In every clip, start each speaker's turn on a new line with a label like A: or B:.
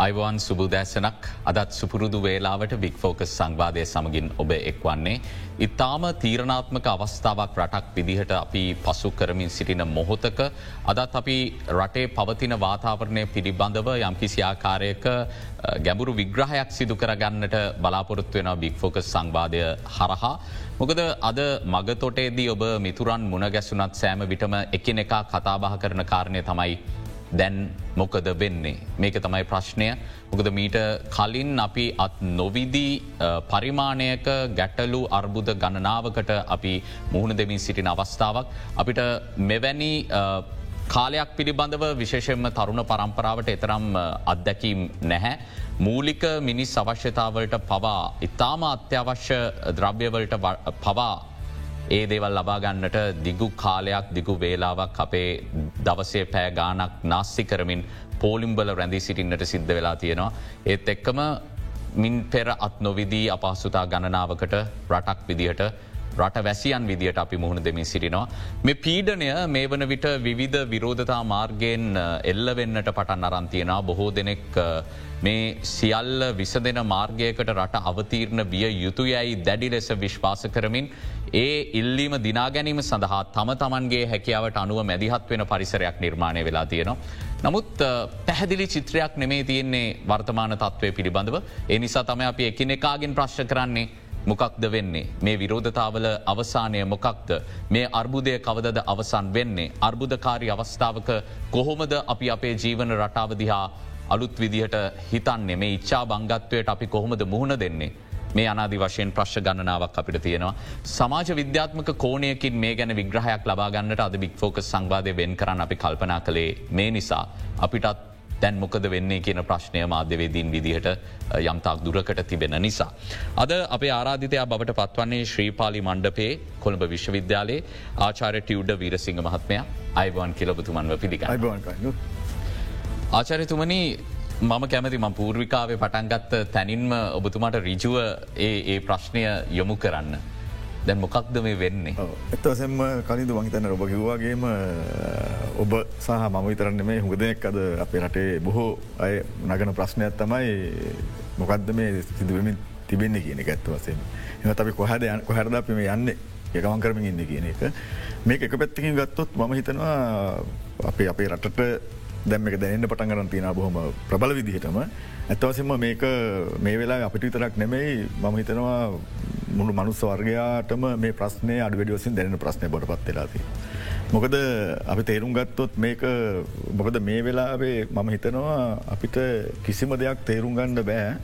A: Ivan සුබුදෑසනක් අදත් සුපුරුදු වේලාවට බික්‍ෆෝකස් සංවාදය සමගින් ඔබ එක්වන්නේ. ඉතාම තීරණාත්මක අවස්ථාවක් රටක් විදිහට අපි පසු කරමින් සිටින මොහොතක අදත් අපි රටේ පවතින වාතාවරණය පිළිබඳව යම්කිසි ආකාරයක ගැඹුරු විග්‍රහයක් සිදු කරගන්නට බලාපොරොත්තු වෙන බික්‍ෆෝකස් සංවාදය හරහා. මොකද අද මගතොටේදී ඔබ මිතුරන් මුණ ගැසුනත් සෑම විටම එකනෙකා කතාබහ කරන කාරණය තමයි දැන් මොකද වෙන්නේ. මේක තමයි ප්‍රශ්නය මොකද මීට කලින් අපි අත් නොවිදී පරිමාණයක ගැටලු අර්බුද ගණනාවකට අපි මුහුණ දෙමින් සිටින අවස්ථාවක්. අපිට මෙවැනි කාලයක් පිළිබඳව විශේෂෙන්ම තරුණ පරම්පරාවට එතරම් අත්දැකීම් නැහැ. මූලික මිනිස් අවශ්‍යතාවලට පවා ඉතාම අත්‍යවශ්‍ය ද්‍රව්‍යවලට පවා ඒ දේවල් ලබාගන්නට දිගු කාලයක් දිගු වේලාවක් අපේ දවසේ පෑගානක් නාස්සි කරමින් පෝලිම්බල රැඳී සිටින්නට සිද්ධ වෙලා තියෙනවා. ඒත් එක්කම මින් පෙර අත් නොවිදී අපහසුතා ගණනාවකට රටක් විදිහට රට වැසියන් විදිට අපි මුහුණ දෙමින් සිටිනවා. මේ පීඩනය මේ වන විට විවිධ විරෝධතා මාර්ගයෙන් එල්ලවෙන්නට පටන් අරන්තියෙනවා බොහෝ දෙනෙක් මේ සියල්ල විසදෙන මාර්ගයකට රට අවතීරණ විය යුතුයයි දැඩි ලෙස විශ්වාස කරමින් ඒ ඉල්ලීම දිනාගැනීම සඳහා තම තමන්ගේ හැකියාවට අනුව මැදිහත් වෙන පරිසරයක් නිර්මාණය වෙලා තියෙනවා. නමුත් පැහැදිලි චිත්‍රයක් නෙමේ තියෙන්නේ වර්තමාන තත්ත්වය පිළිබඳව. ඒ නිසා තම අපි එකිනෙකාගෙන් ප්‍රශ්න කරන්නේ මොකක්ද වෙන්නේ. මේ විරෝධතාවල අවසානය මොකක්ද. මේ අර්බුදය කවදද අවසන් වෙන්නේ. අර්බුදකාරි අවස්ථාවක කොහොමද අපි අපේ ජීවන රටාවදිහා අලුත් විදිහට හිතන්නේ මේ ඉච්චා බංගත්වයට අපි කොහොමද මුහුණ දෙන්නේ. මේ අනාදි වශයෙන් ප්‍රශ් ගණනාවක් අපිට තියෙනවා. සමාජ විද්‍යාත්මක කෝනයකින් මේ ගැන විග්‍රහයක් ලබාගන්නට අද බික්‍ෆෝක සංවාධය වෙන් කරන්න අපි කල්පනා කළේ මේ නිසා අපිටත් දැන් මොකද වෙන්නේ කියන ප්‍රශ්නය මාධ්‍යවේදීන් විදිහට යම්තාක් දුරකට තිබෙන නිසා. අද අපේ ආරාධිතයා බවට පත්වන්නේ ශ්‍රීපාලි මණ්ඩපේ කොළඹ විශ්වවිද්‍යාලයේ ආචාර ටියව්ඩ වීරසිංහ මහත්මය අයිබවන් කියලබතුමන්ව පිළිග. ආචාරතුමනි මම කැමති ම පූර්විකාවේ පටන්ගත්ත තැනින්ම ඔබතුමාට රිජුව ඒ ප්‍රශ්නය යොමු කරන්න. දැන් මොකක්ද මේ වෙන්නේ.
B: එත්තවසෙම කලින්ද මහිතන්න ඔබ කිව්වාගේම ඔබ සහ මම විතරන්න මේ හුදනෙක් අද අපේ රටේ බොහෝ අය නගන ප්‍රශ්නයක් තමයි මොකක්ද මේ සිදුවමින් තිබෙන්නේ කියන එක ඇත්ත වසෙන්. එම අපි කොහද කොහැරද අපිම යන්න එකමන් කරමින් ඉන්න කියන එක. මේක එක පැත්තිකින් ගත්තොත් මම හිතනවා අපේ අපේ රටට දැම් එක දැනන්න පටන් ගරන් තියෙන බොහොම ප්‍රබල විදිහටම ඇත්තවසෙන්ම මේක මේ වෙලා අපිට විතරක් නෙමෙයි මම හිතනවා මුළු මනුස්ස වර්ගයාටම මේ ප්‍රශ්නය අඩ වැඩියෝසින් දැන ප්‍රශ්නය බොට පත්වෙලාති. මොකද අපි තේරුම් ගත්තොත් මේක මොකද මේ වෙලාවේ මම හිතනවා අපිට කිසිම දෙයක් තේරුම් ගණ්ඩ බෑ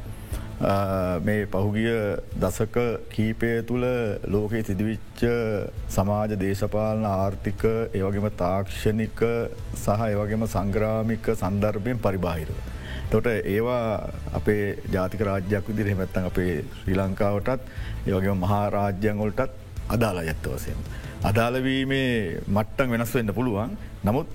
B: මේ පහුගිය දසක කීපය තුළ ලෝකයේ සිදිවිච්ච සමාජ දේශපාලන ආර්ථික ඒවගේම තාක්ෂණික සහ ඒවගේම සංග්‍රාමික සන්දර්භයෙන් පරිබාහිරව. තොට ඒවා අපේ ජාතික රාජ්‍යයක් විදිර හෙමැත්තන් අපේ ශ්‍රී ලංකාවටත් ඒවගේම මහාරාජ්‍යයන්ගොල්ටත් අදාලා ඇත්තවසයෙන්. අදාලවීමේ මට්ටන් වෙනස් වෙන්න පුළුවන් නමුත්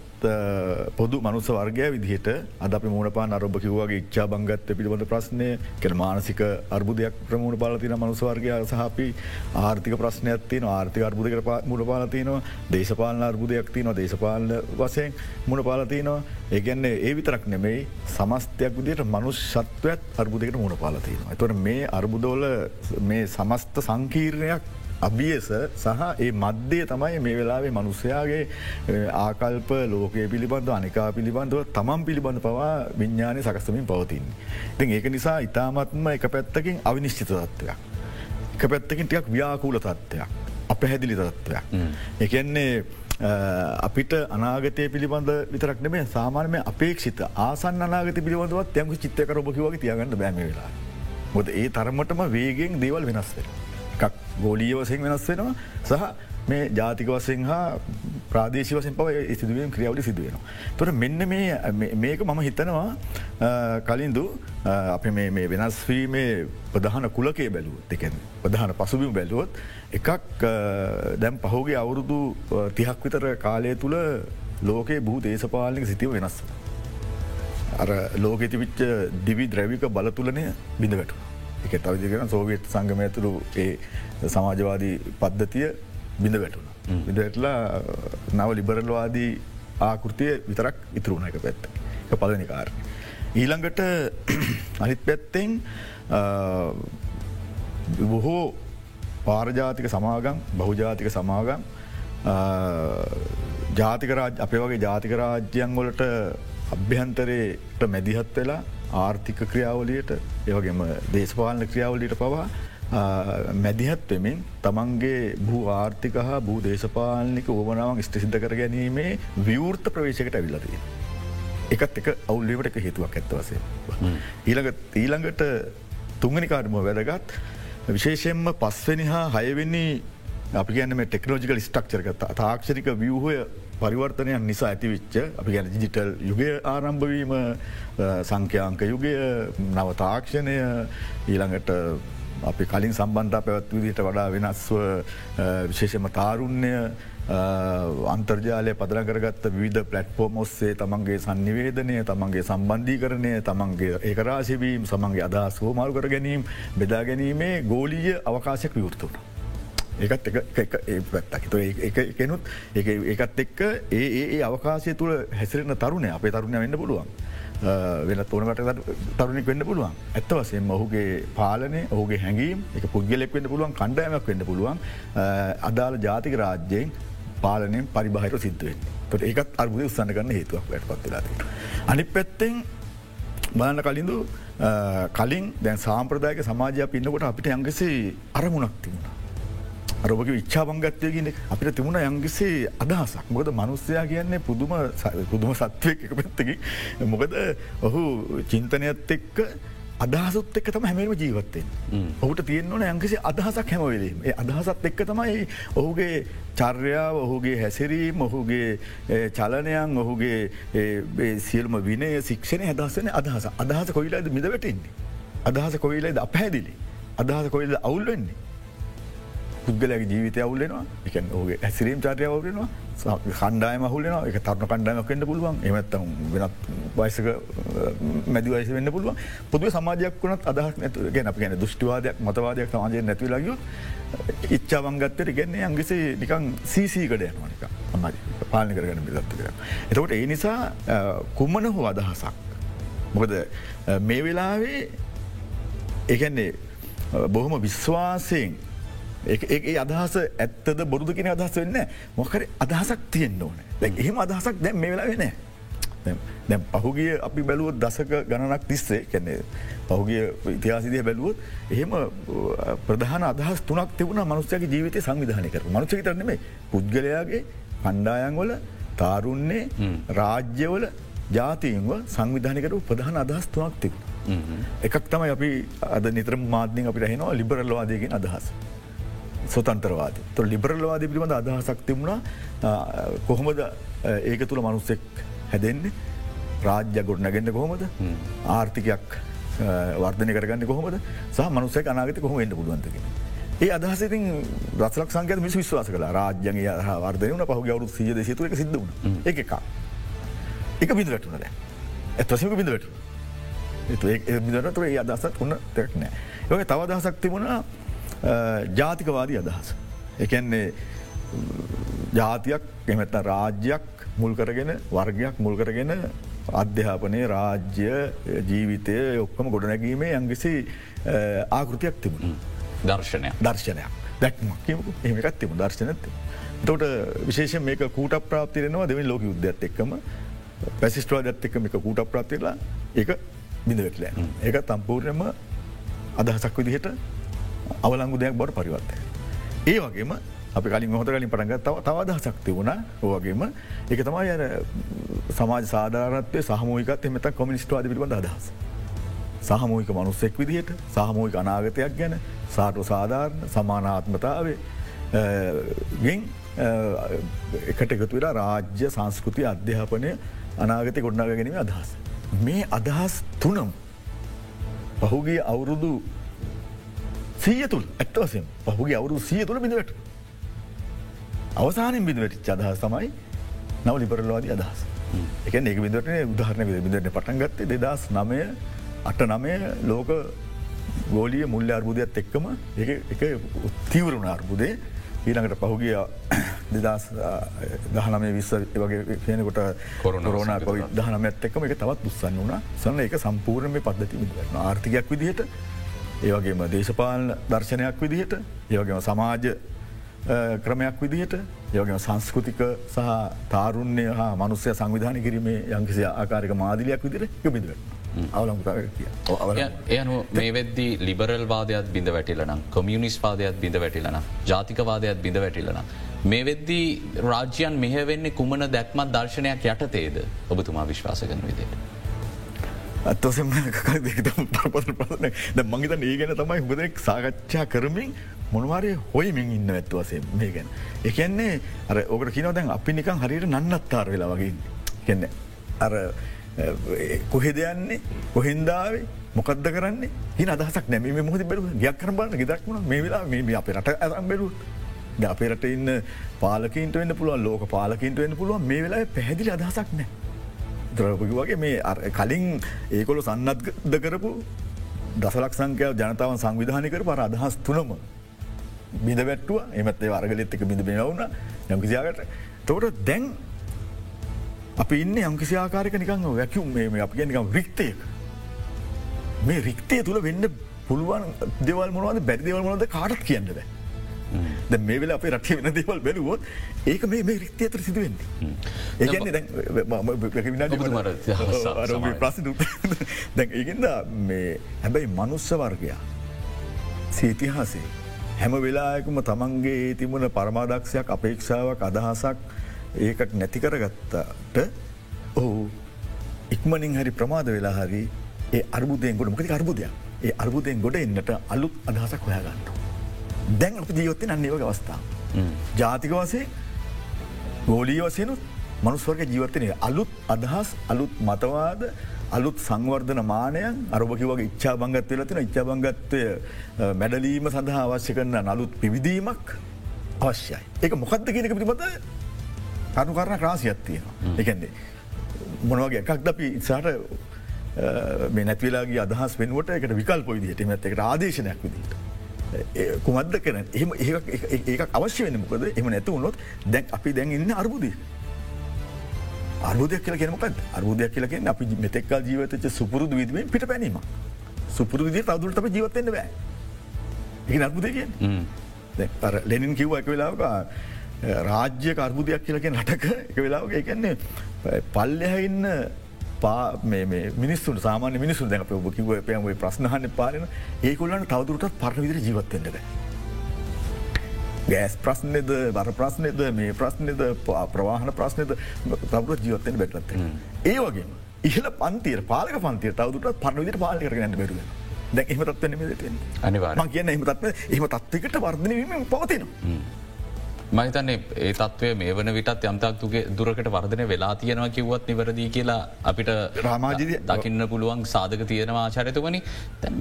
B: පොදු මනුස වර්ගය විදිහට අද අපි මූුණපා අරබ කිව්වාගේ ඉච්චා බංගත්ත පිළිබඳ ප්‍රශ්නය කෙන මානසික අර්බුදයක් ප්‍රමුණ පාලතින මනුසවර්ගය සහපි ආර්ථික ප්‍රශ්නයක් තියන ආර්ථික අර්බුදක මුණ පාලතිනවා දේශපාලන අර්බුදයක් තියනවා. දේශපාලන වසයෙන් මුණ පාලතිනවා ඒගැන්නේ ඒ විතරක් නෙමෙයි සමස්තයක් විදිට මනුස් සත්වයත් අර්බුදකට මුණ පාලතිනවා. තොට මේ අර්බුදෝල මේ සමස්ත සංකීර්ණයක් අභියස සහ ඒ මධ්‍යය තමයි මේ වෙලාවේ මනුස්සයාගේ ආකල්ප ලෝකය පිළිබඳ අනිකා පිළිබඳව තමන් පිළිබඳ පවා විඤ්ඥානය සකසමින් පවතින්. ඉතින් ඒක නිසා ඉතාමත්ම එක පැත්තකින් අවිනිශ්චිත තත්ත්වයක්. එක පැත්තකින් ටියක් ව්‍යාකූල තත්ත්වයක්. අප හැදිලි තත්ත්වයක්. එකන්නේ අපිට අනාගතය පිළිබඳ විතරක් නෙමේ සාමානය අපේක්ෂිත ආසන් අනාගත පිළිබඳවත් යම චිත්තකර ඔබකිවගේ තියගන්න බෑම වෙලා. මොද ඒ තරමටම වේගෙන් දේවල් වෙනස්වෙන. එකක් ගෝලීය වසයෙන් වෙනස් වෙනවා සහ මේ ජාතික වසෙන් හා ප්‍රාදේශ වසෙන් පව සිදුවීම ක්‍රියාවලි සිදුවෙනවා. තොට මෙන්න මේක මම හිතනවා කලින්දු අප මේ වෙනස්වීමේ ප්‍රධාන කුලකේ බැලුවත් එකෙන් ප්‍රධාන පසුබිම බැලුවොත් එකක් දැම් පහෝගේ අවුරුදු තිහක් විතර කාලය තුළ ලෝකයේ බූ දේශපාලික සිතිව වෙනස්. අර ලෝක තිවිච්ච දිවි ද්‍රැවික බලතුලනය බිඳගටු. එක තවිදිකෙන සෝවියත් සංගමය ඇතුළු ඒ සමාජවාදී පද්ධතිය බිඳ වැටුණ. බිඳවැටලා නව ලිබරල්වාදී ආකෘතිය විතරක් ඉතුරුණ එක පැත්ත. එක පලනි කාරණය. ඊළඟට අනිත් පැත්තෙන් බොහෝ පාරජාතික සමාගම් බහුජාතික සමාගම් ජාතිකරාජ අපේ වගේ ජාතිකරාජ්‍යන් වලට අභ්‍යහන්තරයට මැදිහත් වෙලා ආර්ථික ක්‍රියාවලියට ඒවගේම දේශපාලන ක්‍රියාවලියට පවා මැදිහත් වෙමින් තමන්ගේ භූ ආර්ථික හා භූ දේශපාලනික ඕමනාවන් ස්ටසිද්ධ කර ගැනීමේ විවෘර්ත ප්‍රවේශකට ඇවිලතිය. එකත් එක අවුල්ලිවට එක හේතුවක් ඇත්තවසේ. ඊළඟ ඊළඟට තුංගනිකාඩම වැදගත් විශේෂයෙන්ම පස්වනි හා හයවෙන්නේ අපි ගැනම ටෙක්නෝජිකල් ස්ටක්චරක තාක්ෂරික වියහය පරිවර්තනයක් නිසා ඇතිවිච්ච අපි ගැන ජිටල් යුගය ආරම්භවීම සංඛ්‍යාංක යුගය නව තාක්ෂණය ඊළඟට අපි කලින් සම්බන්ධ පැවත් විදිට වඩා වෙනස්ව විශේෂම තාරුණ්‍ය අන්තර්ජාලය පදරගරගත්ත විධ පලට්ෆෝර්ම් ඔස්සේ තමන්ගේ සංනිවේදනය තමන්ගේ සම්බන්ධී කරණය තමන්ගේ ඒකරාශවීම් සමන්ගේ අදහස් හෝ මාරු කර ගැනීම් බෙදා ගැනීමේ ගෝලීය අවකාශයක් විවෘතුට. ඒකත් පැත්තකිත එකනුත් ඒකත් එක්ක ඒ ඒ අවකාශය තුළ හැසිරෙන තරුණය අපේ තරුණය වෙන්න පුළුවන්. වෙන තොනකට තරුණෙක් වෙන්න පුළුවන් ඇත්ත වසයෙන් ඔහුගේ පාලනය ඔහුගේ හැඟීම් එක පුද්ගලෙක් වෙන්න පුළුවන් කණ්ඩෑමක් වෙන්න පුළුවන් අදාළ ජාතික රාජ්‍යයෙන් පාලනයෙන් පරිබාහිර සිද්ධුවෙන් තොට ඒකත් අර්බුද උත්සන්න කරන්න හේතුවක් වැට පත්වෙලාති. අනි පැත්තෙන් බලන්න කලින්දු කලින් දැන් සාම්ප්‍රදායක සමාජයක් ඉන්නකොට අපිට යංගසේ අරමුණක් තිබුණා. අරෝක විච්චාපංගත්වයගෙන අපිට තිබුණ යංගිසේ අදහසක්. මොකද මනුස්සයා කියන්නේ පුදුම පුදුම සත්වය එක පැත්තකි මොකද ඔහු චින්තනයත් එක්ක අදහසුත් එක්ක තම හැමම ජීවත්තෙන් ඔහුට තියෙන්වන යංකිසි අදහසක් හැමවෙලීම ඒ අදහසත් එක්ක තමයි ඔහුගේ චර්යාව ඔහුගේ හැසිරීම ඔහුගේ චලනයන් ඔහුගේ සියල්ම විනය සික්ෂණය අදහසන අදහස. අදහස කොයිලාද මිද වැටෙන්නේ අදහස කොයිලද අපහැදිලි? අදහස කොයිද අවුල්වෙන්නේ පුද්ගලගේ ජීවිතය අවුලෙනවා එක ඕගේ ඇසිරීම් චාටය අවුලෙනවා කණ්ඩාය මහුලන එක තරන කණ්ඩායමක් වෙන්න පුළුවන්. එමත්තම් වෙනත් වයිසක මැදි වයිස වෙන්න පුළුවන්. පුදුව සමාජයක් වුණත් අදහක් නැතු ගැන අප ගැන දෘෂ්ටිවාදයක් මතවාදයක් සමාජය නැති ලගියුත් ඉච්චාවංගත්තයට ගැන්නේ අංගිසේ නිකං සීසීකඩ යනවානික අමරි පාලි කරගන්න බිදත්ත කර. එතකොට ඒ නිසා කුම්මන හෝ අදහසක්. මොකද මේ වෙලාවේ ඒගැන්නේ බොහොම විශ්වාසයෙන් ඒ අදහස ඇත්තද බොරුදු කියෙන අදහස් වෙන්න මොකර අදහසක් තියෙන්න්න ඕන. එහෙම අදහසක් දැම් මේ වෙලා වෙන දැම් පහුගිය අපි බැලුවත් දසක ගණනක් තිස්සේ කැන්නේ පහුගිය ඉතිහාසිදය බැලුවොත් එහෙම ප්‍රධාන අදහස් තුනක් තිබුණ මනුස්සයගේ ජීවිත සංවිධානය කර මනුසක තරනෙමේ පුද්ගලයාගේ කණ්ඩායන්වල තාරුන්නේ රාජ්‍යවල ජාතීන්ව සංවිධානකරු ප්‍රධාන අදහස් තුනක් තිබ. එකක් තමයි අපි අද නිතර මාධ්‍යින් අපිට හෙනවා ලිබරල්වාදයකින් අදහස්. සොතන්තරවාද තු ලිබරල්වාද පිළිබඳ අදහසක් තිබුණා. කොහොමද ඒක තුළ මනුස්සෙක් හැදෙන්නේ? රාජ්‍ය ගොඩනගෙන්න්න කොහොමද? ආර්ථිකයක් වර්ධනය කරගන්න කොහොමද? සහ මනුස්සය අනාගත කොහොම එන්න පුළුවන්තක. ඒ අදහසිතින් රසලක් සංකත මිස් විශ්වාස කළ. රාජ්‍යගේ වර්ධනය පහු ගවරු සිය දෙසතුරක සිද්ධුණ එක එක එක බිඳ වැටුනද ඇත්වසක බිඳ වැට බිඳට තුර ඒ අදසත් උන්න තෙක් නෑ. යක තව දහසක් තිබුණා ජාතිකවාදී අදහස. එකන්නේ ජාතියක් එමත්ත රාජ්‍යයක් මුල් කරගෙන වර්ගයක් මුල් කරගෙන අධ්‍යාපනය රාජ්‍ය ජීවිතය ඔක්කම ගොඩනැගීමේ යංගිසි ආකෘතියක් තිබුණ
A: දර්ශනය
B: දර්ශනයක් දැක්මක් එමකත් තිබු දර්ශනඇති. තොට විශේෂ මේක කූට ප්‍රාප්තිරෙනවා දෙවින් ලෝක යුද්ධත් එක්කම පැසිස්ටවා දත් එක්ක මේක කූට ප්‍රාප්තිලා ඒක බිඳවෙටලෑ ඒක තම්පූර්ණයම අදහසක් විදිහට අවලංගු දෙයක් බොට පරිවත්තය. ඒ වගේම අපි කලින් හොත කලින් පටග තව තවද සක්ති වුණ ඕවගේම එක තමයි යන සමාජ සාධාරත්වය සහමෝකත් එමත කොමිනිස්ටවාද පිබඳ අදහස්. සහමෝයික මනුස්සෙක් විදිහට සහමෝයික අනාගතයක් ගැන සාටු සාධාරණ සමානාත්මතාවේ ගෙන් එකට එකතු වෙලා රාජ්‍ය සංස්කෘති අධ්‍යාපනය අනාගත ගොඩ්නාග ගැනීම අදහස්. මේ අදහස් තුනම් පහුගේ අවුරුදු සීය තුළ ඇත්වසෙන් පහුගේ අවුරු සිය තුළ බිඳවට. අවසානින් බිඳවැටිච් අදහස් තමයි නව ලිපරලවාදී අදහස්. එක ඒක බිඳට උදාහරණ බිඳට පටන්ගත්තේ දෙදස් නමය අට නමය ලෝක ගෝලිය මුල්ල අර්බුදයක් එක්කම එක උත්තීවරුණ අර්බුදේ ඊළඟට පහුගිය දෙදස් දහනමේ විස්ස වගේ කියනකොට
A: කොරෝනා
B: කොරෝන කොයි
A: සංකෘතික.
B: දහනම ඇත්තකම එක තවත් උත්සන්න වුණ සන්න එක සම්පූර්ණම පද්ධති විදින්න ආර්ථිකයක් විදිහට ඒවගේම දේශපාලන දර්ශනයක් විදිහට ඒවගේම සමාජ ක්‍රමයක් විදිහට යෝගම සංස්කෘතික සහ තාරුණ්‍ය හා මනුස්්‍යය සංවිධාන කිරීමේ යංකිසි ආකාරක මාදිලයක් විදිර යොබිදිව
A: එයනු මේ වෙද්දි ලිබරල් වාදයක් බිඳ වැටිලනම් කොමියනිස් වාදයක් බිඳ වැටිලන ජාතිකවාදයක් බිඳ වැටිලන. මේ වෙද්දී රාජ්‍යයන් මෙහවෙන්නේ කුමන දැක්මත් දර්ශනයක් යටතේද ඔබතුමා විශ්වාස කරන විදියට.
B: අත්තෝසෙම දෙකතම පරපත පසන ද මංගත ඒ ගැන තමයි හුදෙක් සාකච්ඡා කරමින් මොනවාරය හොයමින් ඉන්න ඇත්තුවසේ මේ ගැන. එකන්නේ අර ඕකට කිනව දැන් අපි නිකන් හරියට නන්නත්තාර වෙලා වගේ කෙන්න අර කොහෙ දෙයන්නේ කොහෙන්දාවේ මොකක්ද කරන්නේ? හි අදහක් නැම මොහද බැලු ගයක් කරන බන්න ගෙදක්න මේ වෙලා මේ අප රට ඇරම් බැලු අපේ රට ඉන්න පාලකින්ට වන්න පුළුවන් ලෝක පාලකින්ට වන්න පුළුවන්. මේ වෙලා පැහැදිලි අදහසක් නෑ. ද්‍රපකි වගේ මේ අර- කලින් ඒකොල සන්නත්ද කරපු දසලක් සංකය ජනතාවන් සංවිධානකර පර අදහස් තුනම බිඳ වැට්ටුව එමත් ඒ අරගලෙත් එක බිඳ බෙනවුණ යම්කිසියාකට තෝට දැන් අපි ඉන්න යම්කිසි ආකාරක නිකං වැැකියුම් මේ අපි නිකම් රික්තයක. මේ රික්තය තුළ වෙන්න පුළුවන් දෙවල් මොනවද? බැරිදවල් මොනද කාටත් කියන්න බෑ. ද මේ වෙලා අපේ රටේ වෙන දේවල් බැලුවොත් ඒක මේ මේ රික්තය අතර සිදුවෙන්නේ ඒගන්නේ දැන්
A: ඔබතුමාට සමාවෙන්න.
B: ප්‍රසි දැන් ඒකද මේ හැබැයි මනුස්ස වර්ගයා සීතිහාසේ හැම වෙලායකුම තමන්ගේ තිබුණ පරමාදක්ෂයක් අපේක්ෂාවක් අදහසක් ඒකට නැතිකරගත්තට ඔහු ඉක්මනින් හරි ප්‍රමාද වෙලා හරි ඒ අර්බුදයෙන් ගොඩ මකති අර්බුදයක් ඒ අර්බුදයෙන් ගොඩ එන්නට අලුත් අදහසක් හොයාගන්නට. දැන් අප ජීවත්තය නන්නේවගේ අවස්ථාව. ජාතික වසේ ගෝලී වසයනුත් මනුස්වර්ග ජීවත්තනය අලුත් අදහස් අලුත් මතවාද අලුත් සංවර්ධන මානයන් අරබකිවගේ ඉච්චා බංගත් වෙලතින ඉච්චා බංගත්වය මැඩලීම සඳහා අවශ්‍ය කරන නලුත් පිවිදීමක් අවශ්‍යයි. ඒක මොකක්ද කියනක පිළිබඳ කනු කරන ක්‍රාසියක් තියෙනවා. එකන්නේ මොනවගේ එකක් අපි ඉසාට මේ නැතිවලාගේ අදහස් වෙනුවට එකට විකල් පොවිදිහට මෙත් එකට ආදේශනයක් විදිට. කුමද කන එම ඒක අවශ්‍ය වෙන මොකද? එම නැතු වුණොත් දැන් අපි දැන් ඉන්න අර්බුදී. අර්බුදයක් කියල කෙනමකත් අර්බුදයක් කියලකෙන් අපි මෙතෙක්කල් ජීවතච සුපුරුදු විදීම පිට පැනීම සුපුරු විදි තවදුරට අප ජීවත්තෙන්න්න බෑ. ඒ අර්බුදය කිය ලෙනින් කිව්ව එක වෙලාවක රාජ්‍ය කර්බුදයක් කියලකෙන් රටක එක වෙලාවක එකන්නේ පල්ලෙහ ඉන්න පා මිනිස්සු සාමාන මිනිසු දැක ඔබ කිව පයම ප්‍රශ්නහන්න පාලන ඒකුල්ලන්න තවදුරටත් පරණ විදිර ජීවත්තෙන්ට බෑ. ගෑස් ප්‍රශ්නයද බර ප්‍රශ්නයද මේ ප්‍රශ්නයද ප- ප්‍රවාහන ප්‍රශ්නයද තවර ජීවත්තෙන් බැටලත්ත. ඒ වගේ ඉහල පන්තිර පාලක පන්තිය තවදුරට පරවිදිට පාලි කරගන්න බැරුව දැ එහම තත්වන
A: අනිවාර්යෙන්.
B: ම කියන්න එහම තත්ව එහම තත්වකට වර්ධනවීම පවතිනවා.
A: මහිතන්නේ ඒ තත්වය මේ වන විටත් යම්තක්තුගේ දුරකට වර්ධනය වෙලා තියෙනවා කිව්වත් නිවරදී කියලා අපිට
B: රාමාජිදය-
A: දකින්න පුළුවන් සාධක තියෙනවා ආචරිතවනි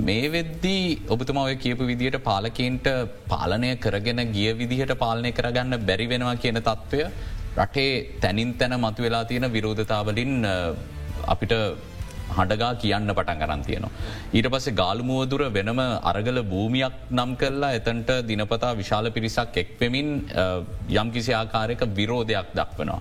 A: මේ වෙද්දී ඔබතුම ඔය කියපු විදිහට පාලකන්ට පාලනය කරගෙන ගිය විදිහට පාලනය කරගන්න බැරි වෙනවා කියන තත්ත්වය රටේ තැනින් තැන මතු වෙලා තියෙන විරෝධතාවලින් අපිට හඬගා කියන්න පටන් ගරන් තියනවා. ඊට පස්සේ ගාල්මුවදුර වෙනම අරගල භූමියක් නම් කරලා එතන්ට දිනපතා විශාල පිරිසක් එක්වෙමින් අ, යම්කිසි ආකාරයක විරෝධයක් දක්වනවා.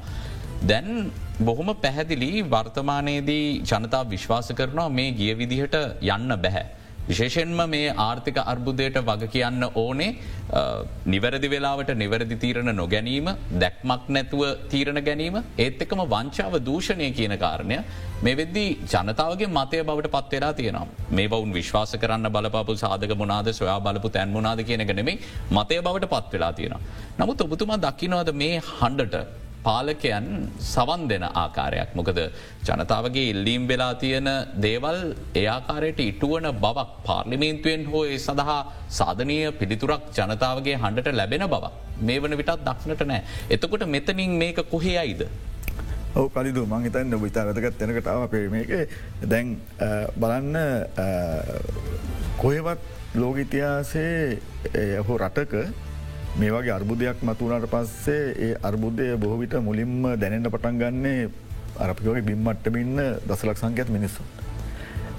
A: දැන් බොහොම පැහැදිලි වර්තමානයේදී ජනතා විශ්වාස කරනවා මේ ගිය විදිහට යන්න බැහැ. විශේෂෙන්ම මේ ආර්ථික අර්බුදයට වග කියන්න ඕනේ අ, නිවැරදි වෙලාවට නිවැරදි තීරණ නොගැනීම දැක්මක් නැතුව තීරණ ගැනීම ඒත් එකම වංචාව දූෂණය කියන කාරණය මේ වෙද්දී ජනතාවගේ මතය බවට පත්වෙලා තියෙනවා මේ බවුන් විශ්වාස කරන්න බලපපු සාධක මොනාද සොයා බලපු තැන් මොනාද කියන ගෙනෙමේ මතය බවට පත්වෙලා තියෙනවා. නමුත් ඔබතුමා දකිනවද මේ හන්ඩට පාලකයන් සවන් දෙන ආකාරයක් මොකද ජනතාවගේ ඉල්ලීම් වෙලා තියෙන දේවල් ඒආකාරයට ඉටුවන බවක් පාර්ලිමේන්තුවෙන් හෝ ඒ සඳහා සාධනය පිළිතුරක් ජනතාවගේ හන්ඩට ලැබෙන බවක් මේ වන විටත් දක්නට නෑ. එතකොට මෙතනින් මේක කොහේ අයිද.
B: ඔව කලිදු මං හිතන්න විතා වැදගත් තැනකටාව අපේ මේක දැන් අ, බලන්න අ, කොහෙවත් ලෝගිතිහාසේ හෝ රටක මේ වගේ අර්බුදයක් මතුවනට පස්සේ ඒ අර්බුදය බොහවිට මුලින්ම දැනෙන්ට පටන් ගන්නේ අරපිකෝගේ බිම්මට්ටමින්න දසලක් සංකඇත් මිනිස්සු.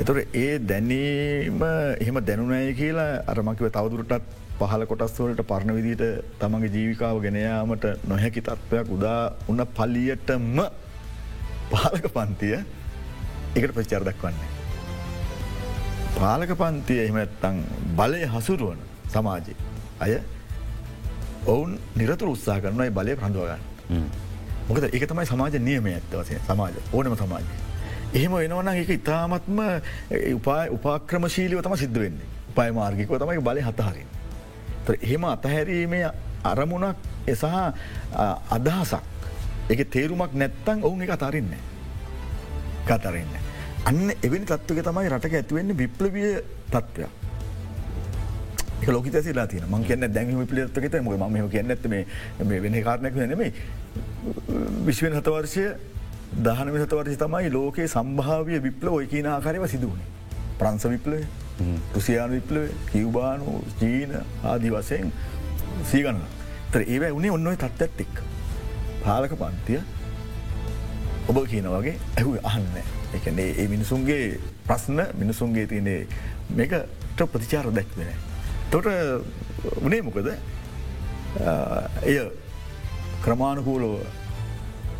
B: එතොට ඒ දැනීම එහෙම දැනුනය කියලා අරමකිව තවදුරටත් පහල කොටස්වලට පරණ විදිට තමගේ ජීවිකාව ගෙනයාමට නොහැකි තත්ත්වයක් උදා උන්න පල්ලියටම පාලක පන්තිය එකට ප්‍රචාර දක්වන්නේ. පාලක පන්තිය එහෙමත්තං බලය හසුරුවන සමාජය අය ඔවුන් නිරතුර උත්සා කරනයි බලය ප්‍රන්දුවගන්න. මොකද එක තමයි සමාජ නියමය ඇත්තවසය සමාජ ඕනම සමාජය. එහෙම වෙනවන එක ඉතාමත්ම උපා උපාක්‍රමශීලිව තම සිද්ධ වෙන්නේ උපයි මාර්ගිකව තමයි බලය හතහරින්. එහෙම අතහැරීමේ අරමුණක් එසහ අදහසක් එක තේරුමක් නැත්තං ඔවුන් එක අතරින්නේ. කතරන්න. අන්න එවැනි තත්වක තමයි රටක ඇතිවෙන්නේ විප්ලවිය තත්ත්වයක්. ලෝක සිලා තින ම කියන්න දැන් පිලිත්ක ම ම කියන්න ඇත මේ වෙන කාරණයක් නෙමේ විශ්වෙන් හතවර්ෂය දහනම හතවර්ෂ තමයි ලෝකයේ සම්භාවය විප්ල ඔයකීන ආකාරයව සිදුවනේ. ප්‍රංස විප්ලය රුසියාන විප්ලව කිව්බානු ජීන ආදි වසයෙන් සීගන්න තර ඒවැ උනේ ඔන්නොයි තත්ත්ඇත්තික් පාලක පන්තිය ඔබ කියන වගේ ඇහු අහන්න එකනේ ඒ මිනිසුන්ගේ ප්‍රශ්න මිනිසුන්ගේ තියනේ මේකට ප්‍රතිචාර දැක්වෙන. තොට උනේ මොකද? එය ක්‍රමාණකූලෝ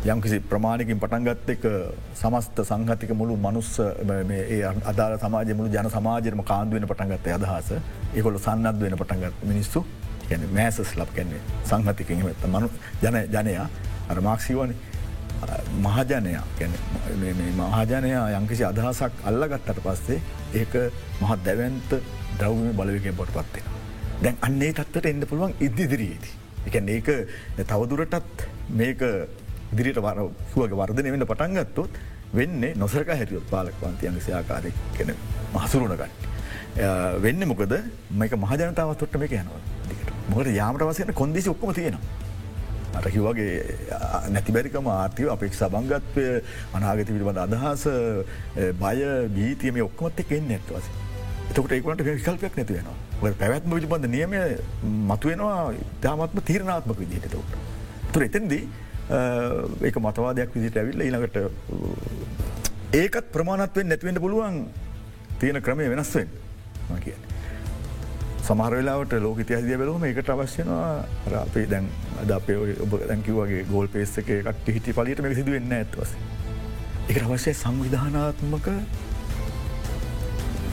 B: යම්කිසි ප්‍රමාණකින් පටන්ගත් එක සමස්ත සංහතික මුළු මනුස්ස අදාල සමාජ මුළු ජන සමාජරම කාන්දුවෙන පටන්ගත්ත අදහස. ඒකොල සන්නත් වෙන පටන්ගත් මිනිස්සු. මෑසස් ලබ් කැන්නේ සංහතිකින් ඇත මනු ජන ජනයා. අර මාක්සිවනේ මහජනයා. මහජනයා යංකිසි අදහසක් අල්ලගත්තට පස්සේ ඒක මහත් දැවන්ත ද්‍රව්ම බලවකෙන් පොට පත්වෙන. දැන් අන්නේ තත්වට එන්න පුළුවන් ඉදිදිරියේදී. එක ඒක තවදුරටත් මේක ඉදිරිට වර සුවගේ වර්ධනය වෙන්න පටන්ගත්තොත් වෙන්නේ නොසරක හැටියොත් පාලක් පන්තියන්ගේ ආකාරය කෙන මහසුරුණගන්න. වෙන්න මොකද මේක මහජනතාව තොට්ට මේක යනවා මොකට යාමට වසයන කොන්දිසි ඔක්කම තියෙනවා. අටකිවගේ නැතිබැරිකම ආර්තිව අපෙක් සබංගත්වය අනාගත පිළිබඳ අදහස බය බීතියම ඔක්කොමත් එක එන්න ඇත්වස. එතකට ඒකට විකල්පයක් නැතිවෙනවා පැවැත්ම පිළිබඳ නියමය මතුවෙනවා තාමත්ම තීරණාත්මක විදිහට තවට. තුර එතන්දී ඒක මතවාදයක් විදිට ඇවිල්ල ඊනකට ඒකත් ප්‍රමාණත්වෙන් නැතිවෙන්න පුළුවන් තියෙන ක්‍රමය වෙනස්වෙන් කියන. සමහර වෙලාවට ලෝක ඉතිහසිය බැලුම එකට අවශ්‍යනවා අපේ දැන් අද අපේ ඔබ දැකිවගේ ගෝල් පේස් එක කට හිටි පලිට මේ සිදුවෙන්න ඇත්වස. එක අවශ්‍යය සංවිධානාත්මක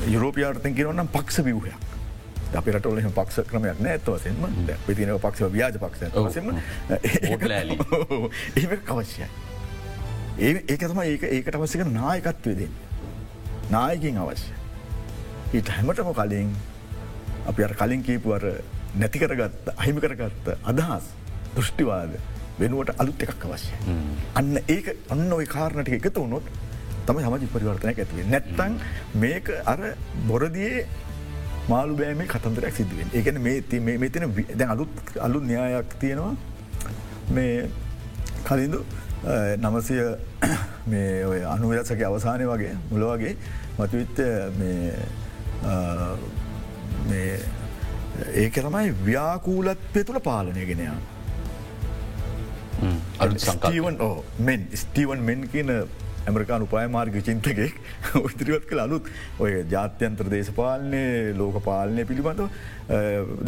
B: යුරෝපියාර්තන් කිරවන්නම් පක්ෂ විවහයක්. අපිට ඔල පක්ෂ ක්‍රමයක් නෑඇත්වසෙන්ම පිතින පක්ෂ ව්‍යාජ පක්ෂ සම ඒ අවශ්‍යයි. ඒ ඒකතම ඒක ඒකට අවශ්‍යක නායකත්වයදෙන්. නායකින් අවශ්‍ය. ඊට හැමටම කලින් අපි අර කලින් කීපුවර නැති කරගත්ත අහිමි කරගත්ත අදහස් දෘෂ්ටිවාද වෙනුවට අලුත් එකක් අවශ්‍ය. අන්න ඒක අන්න ඔය කාරණට එකතු වුණොත් තම සමජි පරිවර්තනයක් ඇතිවේ. නැත්තං මේක අර බොරදියේ මාළු බෑමේ කතන්දරයක් සිදුවෙන් ඒකන මේ මෙතන දැන් අලුත් අලු න්‍යායක් තියෙනවා මේ කලින්දු නමසය මේ ඔය අනුවදසක අවසානය වගේ මුල වගේ මතුවිත්ත ඒක තමයි ව්‍යාකූලත්වය තුළ පාලනය ගෙනයා. ස්ටීවන් ඕ මෙන් ස්ටීවන් මෙන් කියන ඇමරිකාන උපායමාර්ග චින්තකෙක් උත්‍රිවත් කළ අලුත් ඔය ජාත්‍යන්ත්‍ර දේශපාලනය ලෝක පාලනය පිළිබඳව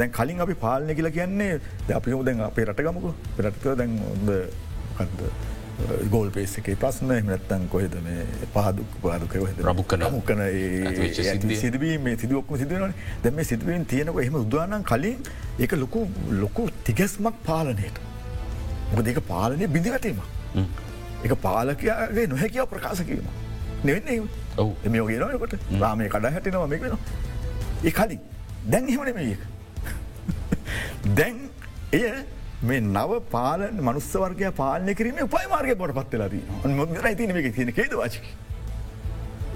B: දැන් කලින් අපි පාලනය කියලා කියන්නේ අපිම දැන් අපේ රටගමක. පෙරටක දැන් ොද කන්ද ගෝල් පේස් එකේ ප්‍රශ්න. එමනත්තන් කොහෙද මේ පහදුක් පාදුක
A: ප්‍රමුක්කන
B: මුක්කන සිදුවීම සිදුවක්ම සිදුවන දැම සිදුවෙන් තියෙනක එහම උදානන් කලින් ඒක ලොකු ලොකු තිගැස්මක් පාලනයට. මොක දෙක පාලනය බිඳිගතීම එක පාලකයාගේ නොහැකිව ප්‍රකාශකීම නෙවෙන්නේ ඔහු එම යෝගනකොට රාමය කඩා හැටිනවා මේක වෙන ඒ කලින්. දැන් එහෙමන මේක දැන් එය මේ නව පාල මනුස්සවර්ගය පාලනය කිරීම උපයි මාර්ගය බොට පත්වෙලදී මොදර තින එක තියෙන කේද වාචක.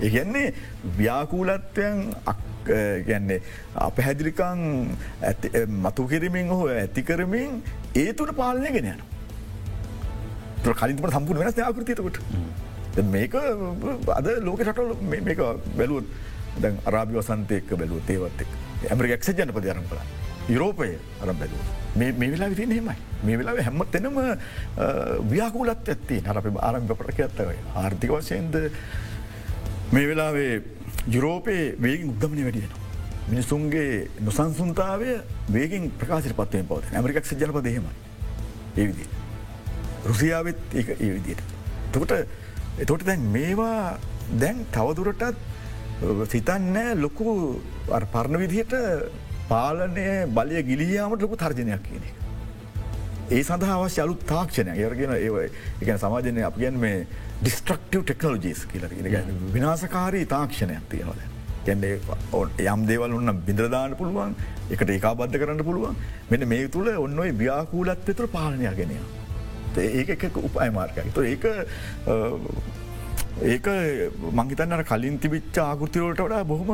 B: ඒගැන්නේ ව්‍යාකූලත්වයන් ගැන්නේ අප හැදිරිකං මතු කිරමින් හෝ ඇති කරමින් ඒ තුට පාලනය ගෙන යන. කලින්ට සම්පුර වෙනස් ආකෘතියතකොට. මේක අද ලෝක සටල මේක බැලුවත් දැන් අරාභි වසන්තයක බැලුව තේවත්තෙක් ඇමරික එක්ෂ ජනපති අරම් කලා. යුරෝපය අරම් බැලුව. මේ වෙලා විතින් හෙමයි මේ වෙලාව හැම තැනම ව්‍යාකූලත් ඇත්ති හරපි ආරම්භ ප්‍රක ඇත්තවයි ආර්ථික වශයෙන්ද මේ වෙලාවේ යුරෝපයේ වේගින් උද්ගමනය වැඩියෙන. මිනිසුන්ගේ නොසන්සුන්තාවය වේගෙන් ප්‍රකාශයට පත්වයෙන් පවත ඇමරිකක් ජනපද එහෙමයි ඒවිදි. රුසියාවත් ඒ ඒ විදියට. තකට එතොට දැන් මේවා දැන් තවදුරටත් සිතන්න ලොකු පරණ විදිහට පාලනය බලය ගිලියාමට ලොකු තර්ජනයක් කියන එක. ඒ සඳහා අවශ්‍ය අලුත් තාක්ෂණය යරගෙන ඒ එක සමාජනය අප ගැන් මේ ඩිස්ට්‍රක්ටව ටෙක්නෝජිස් කියල විනාසකාරී තාක්ෂණයක් තියෙනවද. ගැන්නේ යම් දේවල් ඔන්න බිඳදාන්න පුළුවන් එකට ඒකා බද්ධ කරන්න පුළුවන් මෙන්න මේ තුළ ඔන්නොයි ව්‍යාකූලත් තුර පාලනයක් ගෙනය. ඒක එක උපයි මාර්කයි. ඒක ඒක මංහිතන්නට කලින් තිබිච්ච ආකෘතිවලට වඩා බොහොම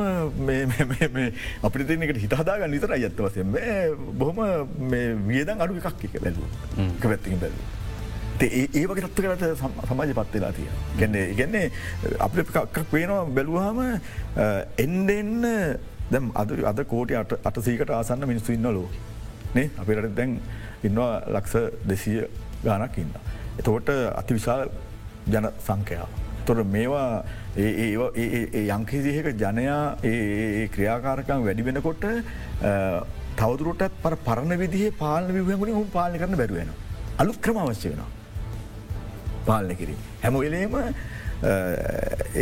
B: අපිට තියනෙකට හිතහදාග නිතර අයත්ත වසයෙන් බොහොම වියදන් අඩු එකක් එක බැලූ එක පැත්තිින් බැලූ. ඒ වගේ තත්ව කරට සමාජ පත්වෙලා තිය. ගැන්නේ ඉගන්නේ අප එකක් පේනවා බැලුවහම එන්ඩ එන්න දැම් අද අද කෝටි අට සීකට ආසන්න මිනිස්සු ඉන්න ලෝ නේ අපිට දැන් ඉන්නවා ලක්ෂ දෙසිය ගානක් ඉන්න. එතකොට අති විශාල ජන සංකයාව. තොර මේවා යංකිසිහක ජනයා ඒ ක්‍රියාකාරකම් වැඩි වෙනකොට තවදුරටත් පර පරණ විදිහ පාලන විහගුණින් හුම් පාලි කරන බැරුවෙන. අලුත් ක්‍රම අවශ්‍ය වෙන. පාලන කිරී. හැම වෙලේම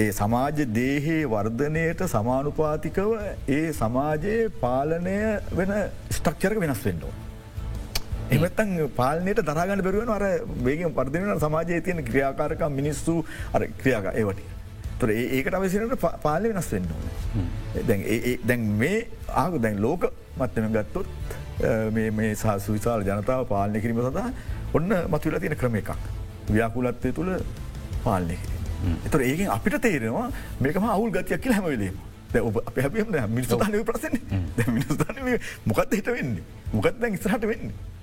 B: ඒ සමාජ දේහේ වර්ධනයට සමානුපාතිකව ඒ සමාජයේ පාලනය වෙන ස්ටක්චරක වෙනස් වෙන්නවා. එමත්තන් පාලනයට දරගන්න බැරුවෙන අර වේගෙන් පර්දිවෙන සමාජය තියෙන ක්‍රියාකාරක මිනිස්සු අර ක්‍රියාග ඒවට. තොර ඒකට අවසිරට පාලය වෙනස් වෙන්න ඕන. දැන් මේ ආගු දැන් ලෝක මත්තම ගත්තොත් මේ සහ විශාල ජනතාව පාලනය කිරීම සඳහා ඔන්න මතුවලා තියෙන ක්‍රම එකක්. ව්‍යාකුලත්වය තුළ පාලනය කිරීම. එතර ඒකෙන් අපිට තේරෙනවා මේකම අවුල් ගතියක් කියල හැමවෙලීම. හැපියම මිනිස්ථානය ප්‍රසන මිනිස්ථාන මොකක්ද හිට වෙන්නේ මොකත් දැන් ඉස්රහට වෙන්නේ.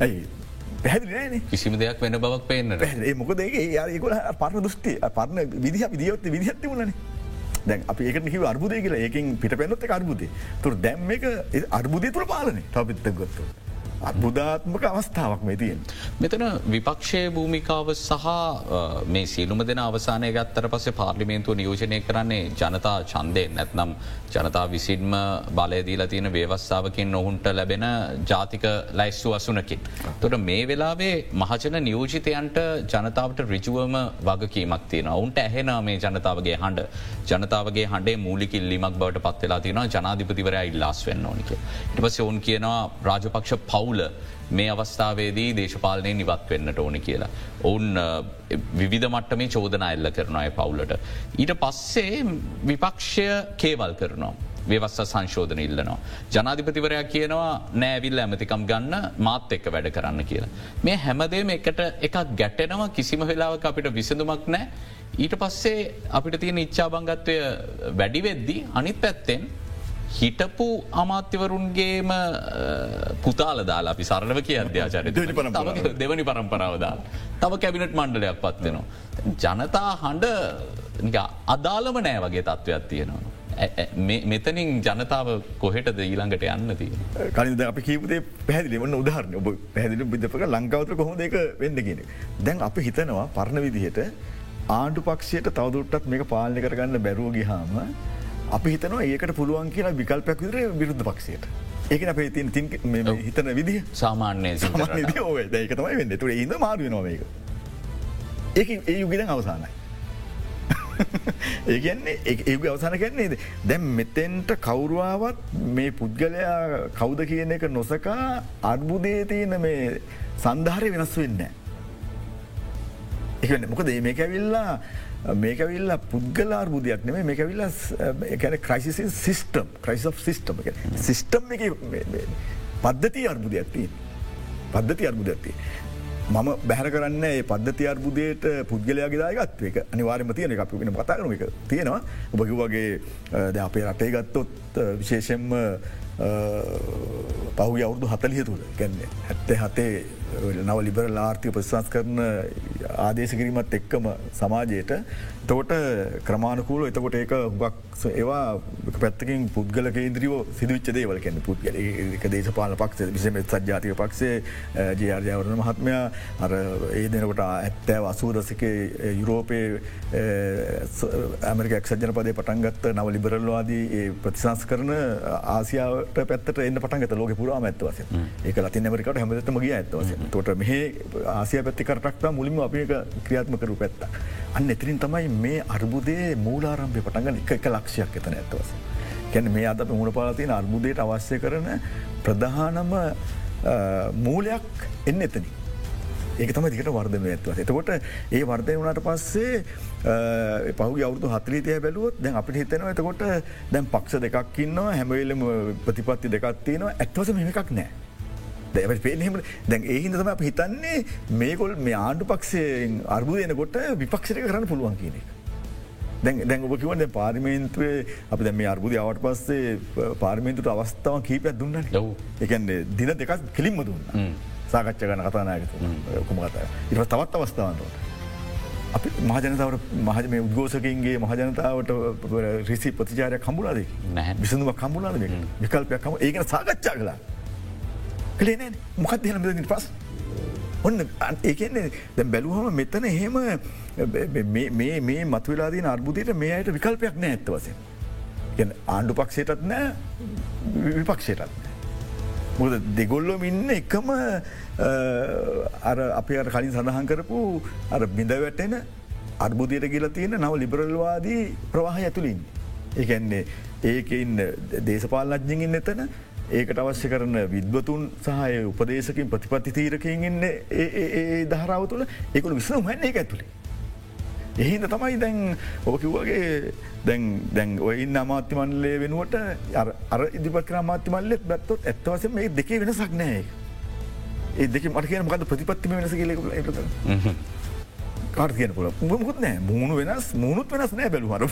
B: ඇයි?
A: කිසිම දෙයක් වෙන බවක් පේන්නට
B: මොකද ඒකුල පරණ දෘෂ්ටි. පරණ විදිහ විදිියොත් විදිහත්ති වලන දැන් අප ඒක නිව අර්බුදය කියලා. ඒකින් පිට පැනොත් අර්බුදේ. තුර දැම් එක අර්බුදය තුර පාලන. ටපිත්ත ගොත්තු. අත්බුධාත්මක අවස්ථාවක් මේ තියෙන්.
A: මෙතන විපක්ෂය භූමිකාව සහ මේ සියලුම දෙන අවසානය ගත්තර පසේ පාර්ලිමේන්තුව නියෝජනය කරන්නේ ජනතා චන්දය නැත්නම් ජනතා විසින්ම බලයදීලා තියෙන ව්‍යවස්ථාවකින් ඔහුන්ට ලැබෙන ජාතික ලැස්සු අසුනකින්. තොට මේ වෙලාවේ මහජන නියෝජිතයන්ට ජනතාවට රිජුවම වගකීමක් තියෙන ඔවුන්ට ඇහෙන මේ ජනතාවගේ හඬ ජනතාවගේ හඬේ මූලිකිල්ලිමක් බවට පත්වෙලා තියෙන ජනාධිපතිවරයා ඉල්ලාස් වෙන්න ඕනික. ඉටපස ඔවුන් කියනවා රාජපක්ෂ පව් පවුල මේ අවස්ථාවේදී දේශපාලනය නිවත් වෙන්නට ඕන කියලා. ඔවුන් විවිධ මට්ටමේ චෝදන එල්ල කරනය පවුලට. ඊට පස්සේ විපක්ෂය කේවල් කරනවා. වවස්ස සංශෝධන ඉල්ලනවා. ජනාධිපතිවරයක් කියනවා නෑවිල්ල ඇමතිකම් ගන්න මාත් එක්ක වැඩ කරන්න කියලා. මේ හැමදේම එකට එකක් ගැටෙනවා කිසිම වෙලාවක අපිට විසඳුමක් නෑ. ඊට පස්සේ අපිට තියෙන ඉච්චාබංගත්වය වැඩිවෙද්දී අනිත් පැත්තෙන් හිටපු අමාත්‍යවරුන්ගේම පුතාල දාලා අපි සරණව කිය අධ්‍යාචරය දෙවනි පරම්පරාවදා. තව කැබිනට මණ්ඩලයක් පත්වෙනවා. ජනතා හඬ අදාළම නෑ වගේ තත්ත්වයක් තියෙනවා. මෙතනින් ජනතාව කොහෙට ඊළඟට යන්න තිය.
B: කනිද අපි කීපදේ පැදිලිවන්න උදාහරන ඔබ පැදිලි බිදපක ලංකාවතර කොහොම දෙක වෙන්නගෙන. දැන් අපි හිතනවා පරණ විදිහට ආණ්ඩු පක්ෂයට තවදුරටත් මේක පාලි කරගන්න බැරුවගිහාම අපි හිතනවා ඒකට පුළුවන් කියලා විකල්පයක් විදර විරුද්ධ පක්ෂයට. ඒක අපේ තින් තින් හිතන විදි
A: සාමාන්‍යය
B: ඕ ඒකතමයි වෙන්න තුර ඉද මාරුව නොවේක. ඒ ඒ යුගෙදන් අවසානයි. ඒගන්නේ ඒ අවසාන කරන්නේද දැම් මෙතෙන්ට කවුරුවාවත් මේ පුද්ගලයා කෞද කියන එක නොසකා අර්බුදේ තියෙන මේ සන්ධාරය වෙනස් වෙන්න. එක මොකද මේක ඇවිල්ලා මේකවිල්ල පුද්ගලාර් බුදයක් නෙේ මේකවිල්ල කැන ක්‍රයිසිසි සිිස්ටම් ක්‍රයිස් සිිස්ටම සිිස්ටම් එක. පද්ධති අර්බුදයක්ති පද්ධති අර්බුදයක්ති. මම බැහර කරන්න ඒ පද්ධති අර්බුදයට පුද්ගලයාගේ දායගත් එක. අනිවාර්ම තියෙන එක. වෙන කතාරන එක තියෙනවා. ඔබකි වගේ ද අපේ රටේ ගත්තොත් විශේෂෙන්ම පහු අවුදු හතලිය තුළ ගැන්නේ හැත්තේ හතේ නව ලිබර ලාර්ථය ප්‍රශස් කරන ආදේශ කිරීමත් එක්කම සමාජයට. තකොට ක්‍රමාණකූල එතකොට ඒක හුගක් ඒවා පැත්තකින් පුද්ගල කේන්ද්‍රියෝ සිදුවිච්ච දේවල කැන පුද්ගල. එක දේශපාල පක්ෂ විසම සජාතික පක්ෂේ ජයාර්ජාවරණ මහත්මයා අර ඒ දෙනකොට ඇත්තෑ අසූ දසික යුරෝපය ඇමරික එක්සජන පදේ පටන්ගත්ත නව ලිබරල්වාදී ප්‍රතිසංස් කරන ආසියාවට පැත්තට එන්න පටන්ගත ලෝක පුරාම ඇත්වස ඒක ලති ඇමරිකට හැමතම ගිය ඇත්වස තොට මෙහ ආසිය පැත්ති කරටක්තා මුලින්ම අප ක්‍රියාත්ම කරු පැත්ත. අන්න එතිරින් තමයි මේ අර්බුදේ මූලාරම්භය පටන්ගන්න එක එක ලක්ෂයක් එතන ඇත්වස. කැන මේ අද මුණ පාලතින අර්බුදයට අවශ්‍ය කරන ප්‍රධානම මූලයක් එන්න එතනි. ඒක තම දිකට වර්ධම ඇත්ව. එතකොට ඒ වර්ධය වුණට පස්සේ පහු අවුදු හතරීතය බැලුවොත් දැන් අපිට හිතනවා එතකොට දැන් පක්ෂ දෙකක් ඉන්නවා හැමවෙලම ප්‍රතිපත්ති දෙකත්තියනවා ඇත්වස මෙමකක් නෑ. දැ පේනීම දැන් ඒහිද තම අප හිතන්නේ මේකොල් මේ ආණ්ඩු පක්ෂයෙන් අර්බුදයනකොට විපක්ෂක කරන්න පුළුවන් කියනෙ. දැන් දැන් ඔබ කිවන පාරිමේන්තුවේ අපි දැ මේ අර්බුද අවට පස්සේ පාර්මේන්තුට අවස්ථාව කීපයක් දුන්න එකන්නේ දින දෙකක් කෙලින්ම දුන්න. සාකච්ඡ ගන කතානායකතු කොමගත ඉට තවත් අවස්ථාවන්ට. අපි මහජනතාවට මහජ මේ උද්ගෝසකින්ගේ මහජනතාවට රිසි ප්‍රතිචාරය කම්බුලාද විසඳුව කම්බුලාද විකල්පයක් කම ඒකන සාකච්ඡා කලා කලේන මොකත් දෙන පස් ඔන්න ඒකන්නේ දැ බැලුහම මෙතන එහෙම මේ මත්වෙලාදී අර්බුදයට මේ අයට විකල්පයක් නෑ ඇත්තවසෙන් ආණ්ඩු පක්ෂයටත් නෑ විපක්ෂයටත් මුද දෙගොල්ලොම ඉන්න එකම අර අප අර කලින් සඳහන් කරපු අර බිඳ වැටෙන අර්බුදයට කියල තියෙන නව ලිබරල්වාදී ප්‍රවාහ ඇතුළින්. ඒකන්නේ ඒක ඉන්න දේශපාලනඥින් එතන ඒකට අවශ්‍ය කරන විද්වතුන් සහය උපදේශකින් ප්‍රතිපත්ති තීරකින් ඉන්න ඒ දහරාව තුළ ඒකුළු විසම හැන්න එක ඇතුළේ. එහිද තමයි දැන් ඕකිව්වගේ දැන් දැන් ඔයින්න අමාත්‍යමන්ලේ වෙනුවට අර ඉදිපත් කර මාත්‍යමල්ලෙත් බැත්තොත් ඇත්තවස මේ දෙකේ වෙනසක් නෑ. ඒ දෙක මට කියන මකද ප්‍රතිපත්තිම වෙනස කියලෙ. කාට කියන පුල මුත් නෑ මුණු වෙනස් මුණුත් වෙනස් නෑ බැලු හර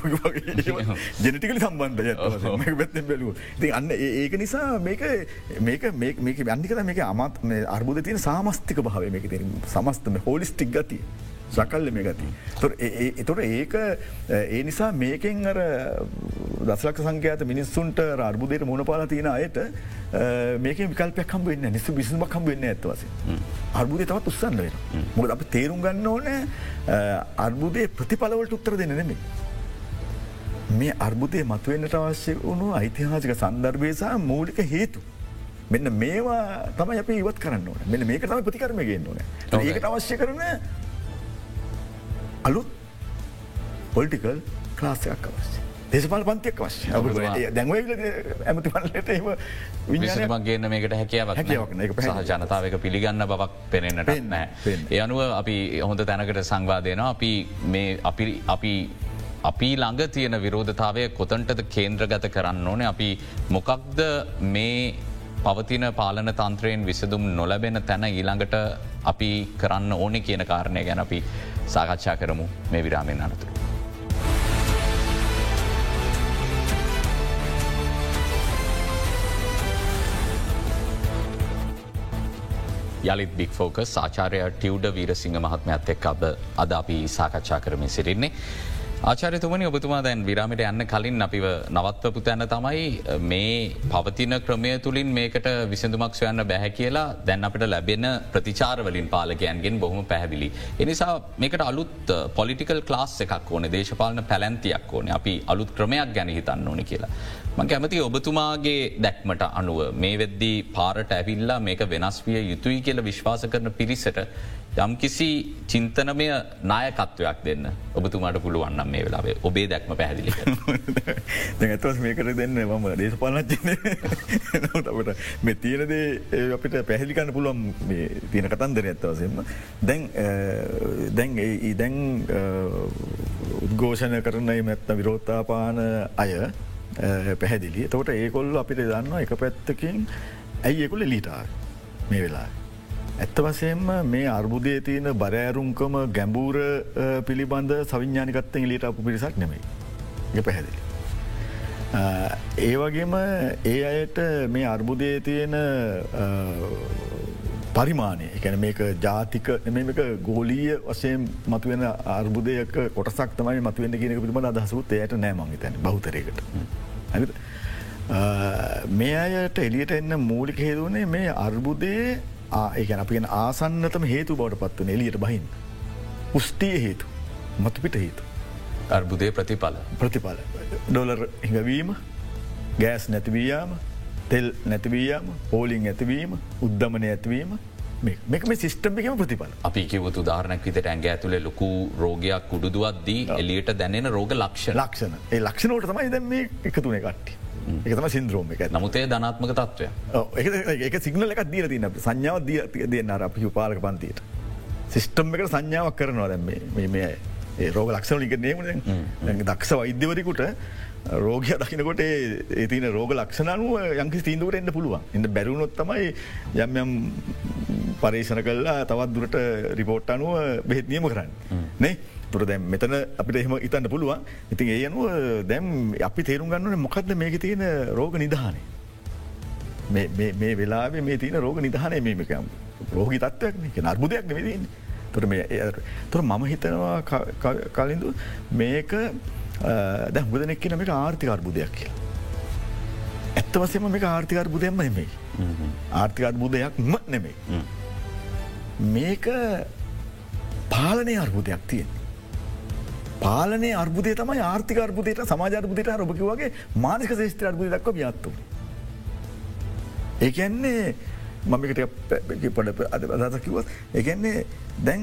B: ජනටිකල සම්බන්ධ පැත්තෙන් බැලූ ති අන්න ඒක නිසා මේක මේක මේක අන්නිකත මේක අමත් අර්බුද තියෙන සාමස්තික භාව මේක සමස්තම හෝලිස්ටික් ගතිය. සකල්ල මේ ගති. එතොට ඒක ඒ නිසා මේකෙන් අර දසලක් සංකයාත මිනිස්සුන්ට අර්බුදයට මුණපාල තියෙන අයට මේක විකල්පයක් කම් වෙන්න නිසු බිසිම කම් වෙන්න ඇත්වස. අර්බුදය තවත් උත්සන්න වෙන. මොද අප තේරුම් ගන්න ඕන අර්බුදය ප්‍රතිඵලවලට උත්තර දෙන්න නෙමේ. මේ අර්බුදය මතුවෙන්න්නට අවශ්‍ය වුණු ඓතිහාසික සන්දර්භයසා මූලික හේතු. මෙන්න මේවා තම අප ඉවත් කරන්න ඕන මෙන්න මේක තම ප්‍රතිකරම ගෙන්න්න ඕන ඒකට අවශ්‍ය කරන අලුත් පොල්ටිකල් ක්ලාසයක් අවශ්‍ය. දේශපාල පන්තියක් වශ්‍ය දැන්ව ඇමති පලට එම
A: විශමගේන්න මේකට හැකියාවක් ජනතාවක පිළිගන්න බවක් පෙනෙන්න්නට නෑ. ඒ අනුව අපි හොඳ තැනකට සංවාදයනවා අපි මේ අපි අපි ළඟ තියෙන විරෝධතාවය කොතන්ටද කේන්ද්‍රගත කරන්න ඕන? අපි මොකක්ද මේ පවතින පාලන තන්ත්‍රයෙන් විසදුම් නොලබෙන තැන ඊළඟට අපි කරන්න ඕනෙ කියන කාරණය ගැන අපි සාකච්ඡා කරමු මේ විරාමෙන් අනතුරු. යළිත් බික් ෆෝකස් ආචාරය ටියවඩ වීරසිංහ මහත්මයත් එක් අබ අද අපි සාකච්ඡා කරමින් සිරින්නේ. ආචාරිතුමනි ඔබතුමා දැන් විරාමිට යන්න කලින් අපිව නවත්වපු තැන තමයි මේ පවතින ක්‍රමය තුළින් මේකට විසඳුමක් සොයන්න බැහැ කියලා දැන් අපට ලැබෙන ප්‍රතිචාරවලින් පාලකයන්ගෙන් බොහොම පැහැදිලි. එනිසා මේකට අලුත් පොලිටිකල් ලාස් එකක් ඕන දේශපාලන පැලැන්තියක් ඕන අපි අලුත් ක්‍රමයක් ගැන හිතන්න ඕන කියලා. මං කැමති ඔබතුමාගේ දැක්මට අනුව. මේ වෙද්දී පාරට ඇවිල්ලා මේක වෙනස් විය යුතුයි කියල විශ්වාස කරන පිරිසට යම් කිසි චින්තනමය නායකත්වයක් දෙන්න ඔබතුමාට පුළුවන්නම් මේ වෙලාවේ ඔබේ දැක්ම පැහැදිලි
B: ඇතවස් මේකට දෙන්න මම දේශපාලනච්චන නට මේ තියෙනදේ අපිට පැහැදිලිකන්න පුළුවන් තියෙන කතන්දර ඇත්තවසෙන්ම දැන් දැන් ඒ දැන් උද්ඝෝෂණ කරන මැත්ත විරෝත්තාපාන අය පැහැදිලි තකොට ඒකොල්ල අපිට දන්න එක පැත්තකින් ඇයි එකුල ලීටා මේ වෙලා. ඇත්ත වසයෙන්ම මේ අර්බුදය තියෙන බරෑරුම්කම ගැඹූර පිළිබඳ සවිඥානිකත්තෙන් ලිට අපපු පිරිසක් නෙමයි. එක පැහැදිලි. ඒ වගේම ඒ අයට මේ අර්බුදය තියෙන පරිමාණය එකැන මේක ජාතික මේක ගෝලීය වශයෙන් මතුවෙන අර්බුදයක කොටසක් තමයි මතුවෙන් කියනක පිළිබඳ අදහසුත් එයට නෑමං තැන බෞතරයකට ඇ මේ අයට එලියට එන්න මූලික හේතුවනේ මේ අර්බුදේ ඒකන අපිෙන් ආසන්නතම හේතු බවට පත්වන එලියට බහින්. උස්ටිය හේතු මතුපිට හේතු.
A: අර්බුදය ප්‍රතිඵල
B: ප්‍රතිඵල ඩොලර් හිඟවීම ගෑස් නැතිවීයාම තෙල් නැතිවීයම පෝලිං ඇතිවීම උද්ධමනය ඇතිවීම මේක මේ සිිස්ටම් එකම ප්‍රතිපල
A: අපි කිවතු ධාරනක් විතට ඇඟ ඇතුළේ ලොකු රෝගයක් කුඩුදුවත්දී එලියට දැනෙන රෝග ලක්ෂ
B: ලක්ෂණ. ඒ ලක්ෂණෝට තමයි දැ මේ එකතුනේ කට්ටි එකතම සින්ද්‍රෝම එක.
A: නමුතේ ධනාත්මක තත්වය.
B: ඒක සිගනල එකක් දීර තින සංඥාව දිය දෙන්න අපි පාලක පන්තියට. සිිස්ටම් එකට සංඥාවක් කරනවා දැම මේ ඒ රෝග ලක්ෂණ ලික නේමන දක්ෂ වෛද්‍යවරකුට රෝගය දකිනකොට ඒතින රෝග ලක්ෂණනුව යංකි තීන්දුවට එන්න පුළුවන්. එට බැරුණොත් තමයි යම් යම් පරේෂණ කල්ලා තවත් දුරට රිපෝට් අනුව බෙහෙත් නියම කරන්න. නේ? තුර දැම් මෙතන අපිට එහෙම ඉතන්න පුළුවන්. ඉතින් ඒ අනුව දැම් අපි තේරුම් ගන්නන මොකක්ද මේක තියෙන රෝග නිධානය? මේ වෙලාේ මේ තියන රෝග නිධානය මේකම් රෝගි තත්වයක් නර්බුදයක් නෙවෙදන්නේ තුර තුර මම හිතනවා කලින්දු මේක දැ හුදනෙක් කියන මේක ආර්ථික අර්බුදයක් කියලා. ඇත්ත වසම මේ ආර්ථික අර්බුදයම නෙමෙයි. ආර්ථික අර්බුදයක් ම නෙමෙයි. මේක පාලනය අර්බුදයක් තියෙන්. පාලනය අර්බුදය තමයි ආර්ථික අර්බුදයට සමාජර්බුදයට රොබකි වගේ මානක ශේෂත්‍ර අර්බුද දක්ව වියත්තු. ඒකන්නේ මමිකට පොඩ අදස කිවත් එකන්නේ දැන්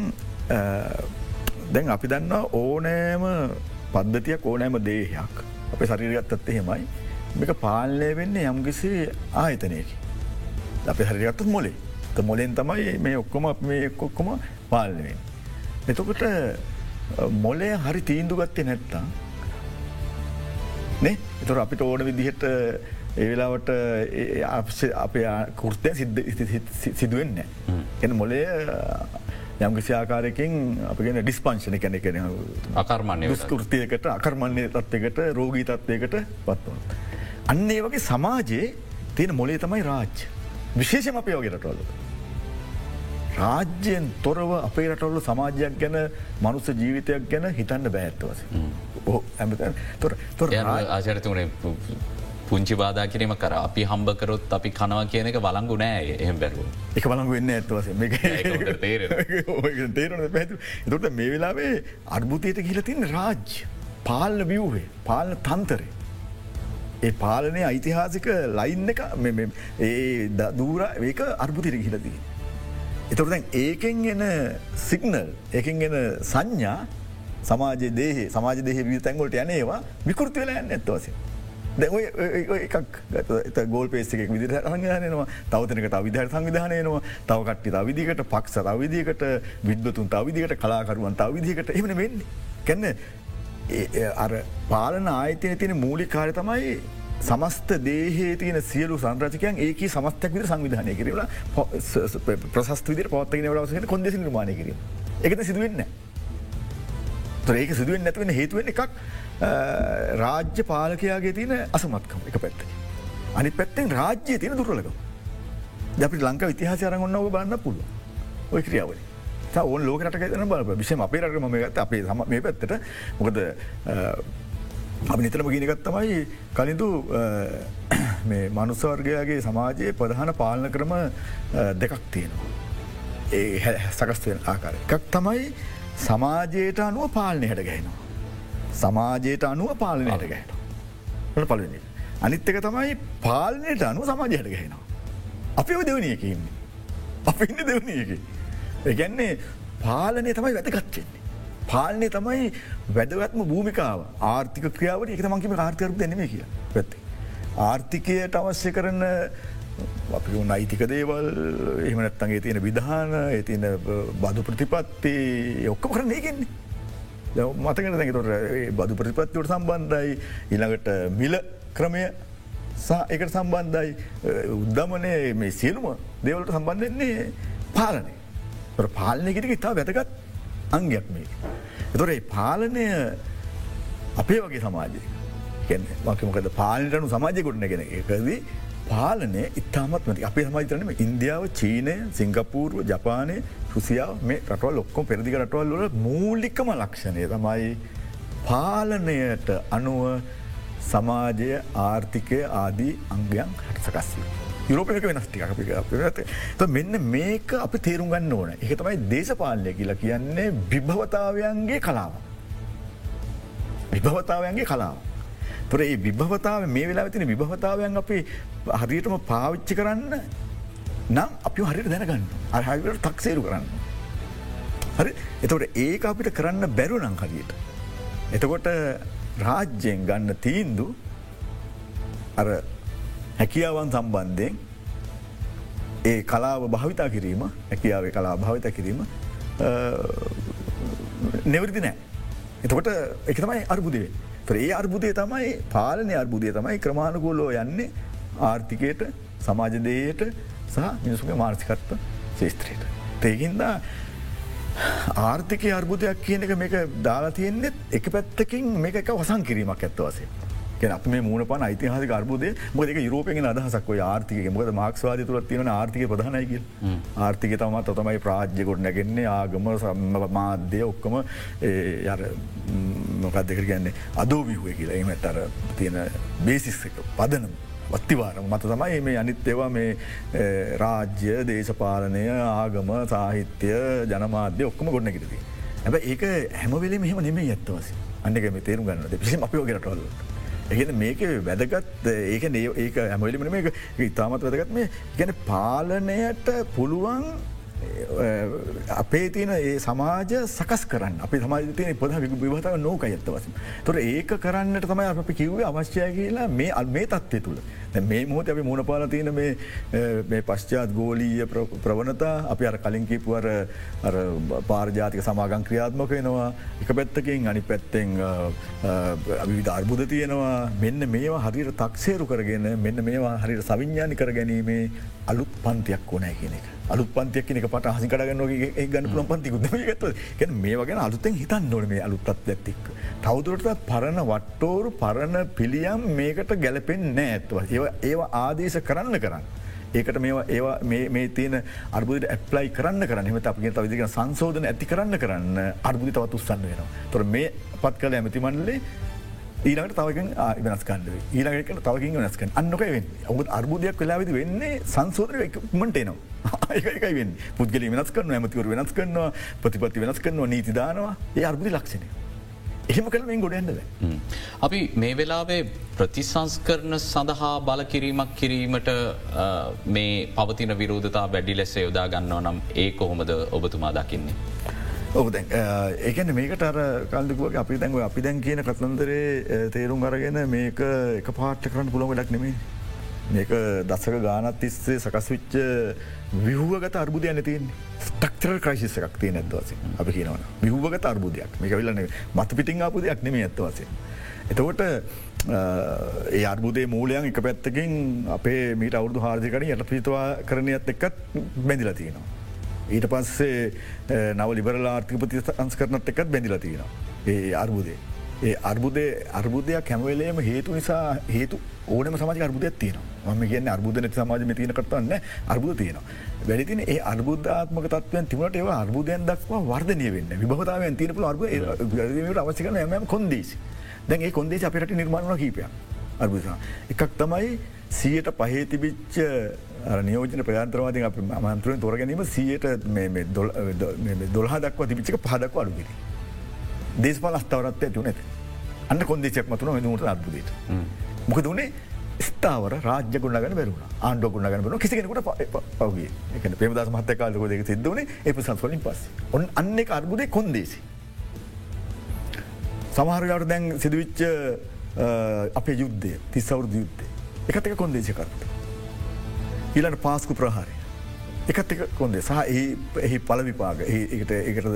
B: දැන් අපි දන්නවා ඕනෑම පද්ධතියක් ඕනෑම දේහයක් අප සරිරගත්තත් එහෙමයි මේක පාලනය වෙන්න යම්කිසි ආයතනයකි. අප හරිගත්තත් මොලේ ත මොලෙන් තමයි මේ ඔක්කොම මේ එක්කොක්කොම පාලනවෙන්. එතකොට මොලේ හරි තීන්දු ගත්තේ නැත්තා නේ එතුර අපිට ඕන විදිහට ඒවෙලාවට අප කෘර්තය සිදුවෙන්න එන මොලේ යම්කිසි ආකාරයකින් අපගෙන ඩිස්පංශන කැන කෙන
A: අකර්මණය
B: ස්කෘතියකට අකර්මණය තත්වයකට රෝගී තත්වයකට පත්වන. අන්නේ වගේ සමාජයේ තියෙන මොලේ තමයි රාජ් විශේෂම අපේ වගේ රටවල. රාජ්‍යයෙන් තොරව අපේ රටවල්ල සමාජයක් ගැන මනුස්ස ජීවිතයක් ගැන හිතන්න බෑඇත්තවස. ඇ තොර තොර
A: ආචරතුනේ පුංචි බාධා කිරීම කර අපි හම්බකරොත් අපි කනවා කියන එක වලංගු නෑ එහෙම බැරුව
B: එක බලංගු වෙන්න ඇත්වස තේරන තොට මේ වෙලාවේ අර්බුතයට කියලතින් රාජ් පාලන වියූහේ පාලන තන්තරේ. ඒ පාලනය ඓතිහාසික ලයින් එක ඒ දූර ඒක අර්බුතිර කියලදී. එතොට දැන් ඒකෙන් එන සිගනල් එකෙන් එන සංඥා සමාජ දේහ සමාජ දෙහ වී තැන්ගොලට යනේවා විකෘති වෙලා ඇන්න ඇත්වසේ. එකක් ගෝල් පේසික විදිර සංවිධානයනවා තවතනක තවිධර සංවිධානයනවා තවකට්ටි තවිදිකට පක්ෂ තවිදිකට විද්වතුන් තවිදිකට කලාකරුවන් තවිදිකට එමන වෙන්නේ. කැන්න අර පාලන ආයතය තියෙන මූලි කාරය තමයි සමස්ත දේහේ තියන සියලු සංරචකයන් ඒක සමස්තක් විට සංවිධානය කිරලා ප්‍රසස් විදි පවත්තගෙන වලසට කොන්දෙසි නිර්මාණය කිරීම. එකත සිදුවෙන්න. ඒක සිදුවෙන් නැතිවෙන හේතුවෙන් එකක්. රාජ්‍ය පාලකයාගේ තියෙන අසමත්කම එක පැත්ත. අනි පැත්තෙන් රාජ්‍යය තියෙන දුරලක. දැපි ලංක විතිහාස අරග ඔන්න ඔබ බන්න පුල්ල ඔය ක්‍රියාවල ඕන් ලෝකට න බල විෂම අපේ රටම ගත අපේ සම මේ පැත්තට මොකද අපි නිතරම ගීනගත් තමයි කලින්දු මේ මනුස්වර්ගයාගේ සමාජයේ ප්‍රධාන පාලන ක්‍රම දෙකක් තියෙනවා. ඒ සකස්වෙන් ආකාර එකක් තමයි සමාජයට අනුව පාලනය හට ගැහෙනවා. සමාජයට අනුව පාලනයට ට පලවෙනි. අනිත්තක තමයි පාලනයට අනුව සමාජයට ගැහෙනවා. අපි දෙවනියකඉන්නේ. අපි ඉන්න දෙවනියක. ඒගැන්නේ පාලනය තමයි වැදගත්වෙන්නේ. පාලනය තමයි වැදගත්ම භූමිකාව ආර්ථික ක්‍රියාවට එක මංකිම ආර්ථකරු දෙනෙම කිය පැත්තේ. ආර්ථිකයට අවශ්‍ය කරන අපි නයිතික දේවල් එහමනත්තන්ගේ තියෙන විධාන ඒ තියෙන බදු ප්‍රතිපත්ති ඔක්ක කරන ඒගෙන්නේ. මතකට දැකතොට බදු ප්‍රතිපත්තිවට සම්බන්ධයි ඉළඟට මිල ක්‍රමය එකට සම්බන්ධයි උද්දමනය මේ සියලුම දෙවලට සම්බන්ධන්නේ පාලනය. පාලනයකට ඉතා වැතගත් අංගයක් මේ. එතොරේ පාලනය අපේ වගේ සමාජය මකමකද පාලනටනු සමාජය කොටන කෙන එකදී පාලනය ඉතාමත් මති අපේ හමයිතරනම ඉන්දියාව චීනය සිංගපූර්ව ජපානය රුසියාව මේ රටවල් ඔක්කොම පෙරදිග රටවල් වල මූලිකම ලක්ෂණය තමයි පාලනයට අනුව සමාජය ආර්ථිකය ආදී අංගයන් හට සකස්වී. යුරෝපක වෙනස්ටික අපිට මෙන්න මේක අපි තේරුම් ගන්න ඕන එක තමයි දේශපාලනය කියලා කියන්නේ විභවතාවයන්ගේ කලාව. විභවතාවයන්ගේ කලාව. තොර ඒ විභවතාව මේ වෙලා තින විභවතාවයන් අපි හරියටම පාවිච්චි කරන්න නම් අපි හරිට දැනගන්න අහවිට තක්සේරු කරන්න. හරි එතවට ඒක අපිට කරන්න බැරු නං හරියට. එතකොට රාජ්‍යයෙන් ගන්න තීන්දු අර හැකියාවන් සම්බන්ධයෙන් ඒ කලාව භාවිතා කිරීම හැකියාව කලා භාවිත කිරීම නෙවරදි නෑ. එතකොට එක තමයි අර්බුදේ. ඒ අර්බුදය තමයි පාලනය අර්බුදය තමයි ක්‍රමාණකූලෝ යන්නේ ආර්ථිකයට සමාජදයට සහ මිනිසුගේ මාර්සිකත්ව ශේස්ත්‍රයට. තේකින්දා ආර්ථික අර්බුදයක් කියන එක මේක දාලා තියෙන්නෙත් එක පැත්තකින් මේක එක වසන් කිරීමක් ඇත්ත වසේ අප මේ මූුණ පන යිතිහාස අර්බුදය මොදක යුරෝපෙන් අදහසක් ආර්ථික මොද මාක්ස්වාද තුරත් තියෙන ආර්ථික ප්‍රධනයග ආර්ථික තම තමයි ප්‍රාජ්‍යකොට නැගෙන්නේ ආගම සම්ම මාධ්‍යය ඔක්කම මොකක් දෙක කියන්නේ අදෝවිහුව කියලා. එම ඇතර තියෙන බේසිස් එක පදනම් වත්තිවාරම මත තමයි මේ අනිත් ඒවා මේ රාජ්‍ය දේශපාලනය ආගම සාහිත්‍ය ජනමාධ්‍ය ඔක්කම ගොඩන කිරති. ඇබ ඒක හැමවෙලේ මෙහම නෙමේ ඇත්තවස අන්නක මේ තේරු ගන්න පිසි අපිෝගෙනටවල්ල. එගෙන මේක වැදගත් ඒක ඒ ඒක ඇමලිමන මේක ඉතාමත් වැදගත්. මේ ගැන පාලනයට පුළුවන් අපේ තියන ඒ සමාජ සකස් කරන්න අපි සමාජ තියන පොද විවහතාව නෝක ඇත්තවස. තොර ඒක කරන්නට තමයි අපි කිව්වේ අවශ්‍යය කියලා මේ අල් මේ තත්වය තුළ මේ මොහොත අපි මුණ පාල තියෙන මේ පශ්චාත් ගෝලීය ප්‍රවණතා අපි අර කලින්කිපුවර පාර්ජාතික සමාගං ක්‍රියාත්මක වෙනවා එක පැත්තකින් අනි පැත්තෙන් අවිධ අර්බුද තියෙනවා මෙන්න මේවා හරියට තක්සේරු කරගෙන මෙන්න මේවා හරියට සවිඤ්ඥානි කර ගැනීමේ අලුත් පන්තියක් ඕනෑ කියන එක. අලු පන්තියක් එක පට හසි කරගන්න ගන්න පුළන් පන්තිකුද ගත්ත මේ වගෙන අලුතෙන් හිතන් නොන මේ අලුත්තත් ඇත්තික්. තවදුරටත් පරණ වට්ටෝරු පරණ පිළියම් මේකට ගැලපෙන් නෑ ඇත්ව ඒ ඒවා ආදේශ කරන්න කරන්න. ඒකට ඒවා මේ තියන අර්බුදට ඇප්ලයි කරන්න කරන්න හම අපගේ තවිදික සංසෝධන ඇති කරන්න කරන්න අර්බුදි තවත් උත්සන්න වෙනවා. තොර මේ පත් කළ ඇමතිමන්ලේ ඊනට තවකින් වෙනස්කන්න ඊලකට තවකින් වෙනස්ක අන්නක වෙන් ඔබත් අර්බුදයක් වෙලාවිදි වෙන්නේ සංසෝධනමට එනවා. ඒකයි වෙන් පුද්ගල වෙනස් කරන ඇමතිවර වෙනස් කරනවා ප්‍රතිපත්ති වෙනස් කරනවා නීතිදානවා ඒ අර්බුදි ලක්ෂණය. එහෙම කළෙන් ගොඩ ඇන්නද.
A: අපි මේ වෙලාවේ ප්‍රතිසංස්කරන සඳහා බලකිරීමක් කිරීමට මේ පවතින විරෝධතා වැඩි ලෙස යොදා ගන්නවා නම් ඒ කොහොමද ඔබතුමා දකින්නේ.
B: ඔබ ඒකන මේකට අර කල්දුකුව අපි දැන්ව අපි දැන් කියන කතන්දරේ තේරුම් අරගෙන මේක එක පාට්ට කරන්න පුළොම ඩක් නෙමේ මේක දසක ගානත් තිස්සේ සකස් විච්ච විහුවගත අර්බුදය නැතින් ටක්තර ක්‍රයිශිස එකක් තිය නැත්වස අපි කියනවන විහුවගත අර්බුදයක්. මේක විල්ලන මත පිටිං ආපුදයක් නෙමේ ඇත්වසේ. එතකොට ඒ අර්බුදේ මූලයන් එක පැත්තකින් අපේ මීට අවුදු හාර්ජකරන යට පිතවා කරණයත් එක්කත් බැඳිල තියෙනවා. ඊට පස්සේ නව ලිබරල ආර්ථිකපති අංස්කරනත් එකත් බැඳිල තියෙනවා. ඒ අර්බුදේ. ඒ අර්බුදය අර්බුදයක් කැමවෙලේම හේතු නිසා හේතු ඕනම සමාජ අර්බුදයක් තියෙන ම කියන්න අර්බුද නැති සමාජ තියන කරතන්න අර්බුද තියෙන. වැඩිතින ඒ අර්බුද්ධාත්මක තත්වයන් තිමට ඒව අර්බුදයන් දක්වා වර්ධනය වෙන්න විභතාවයන් තියනපු අර්බ අවශ්‍යකන යම කොන්දේසි. දැන් ඒ කොන්දේශ අපිට නිර්මාණන කීපයක් අර්බුදා. එකක් තමයි සියට පහේ තිබිච්ච නියෝජන ප්‍රයන්ත්‍රවාද අප මන්ත්‍රයෙන් තොර ගැනීම සියට දොල්හ දක්ව තිබිච්චක පහදක්ව අඩුගිරි. දේශපල අස්ථාවරත් ඇතිව නැත අන්න කොන්දේශයක් මතුන වෙනමට අත්බුදට. මොකද වනේ ස්ථාවර රාජ්‍ය ගුණගන බැරුණ ආණ්ඩ ගුණගන බන කිසිෙනකට පවගේ එක පෙමදස් මහත කාලක දෙක සිද්ධවන එප සංස්වලින් පස් ඔන්න අන්න එක අර්බුදය කොන්දේසි. සමහරයට දැන් සිදුවිච්ච අපේ යුද්ධය තිස්සවුරුදු යුද්ධය එකත් එක කොන්දේශකරට. ඊලට පාස්කු ප්‍රහාරය. එකත් එක කොන්දේ. සහ එහි පලවිපාග ඒකට ඒකට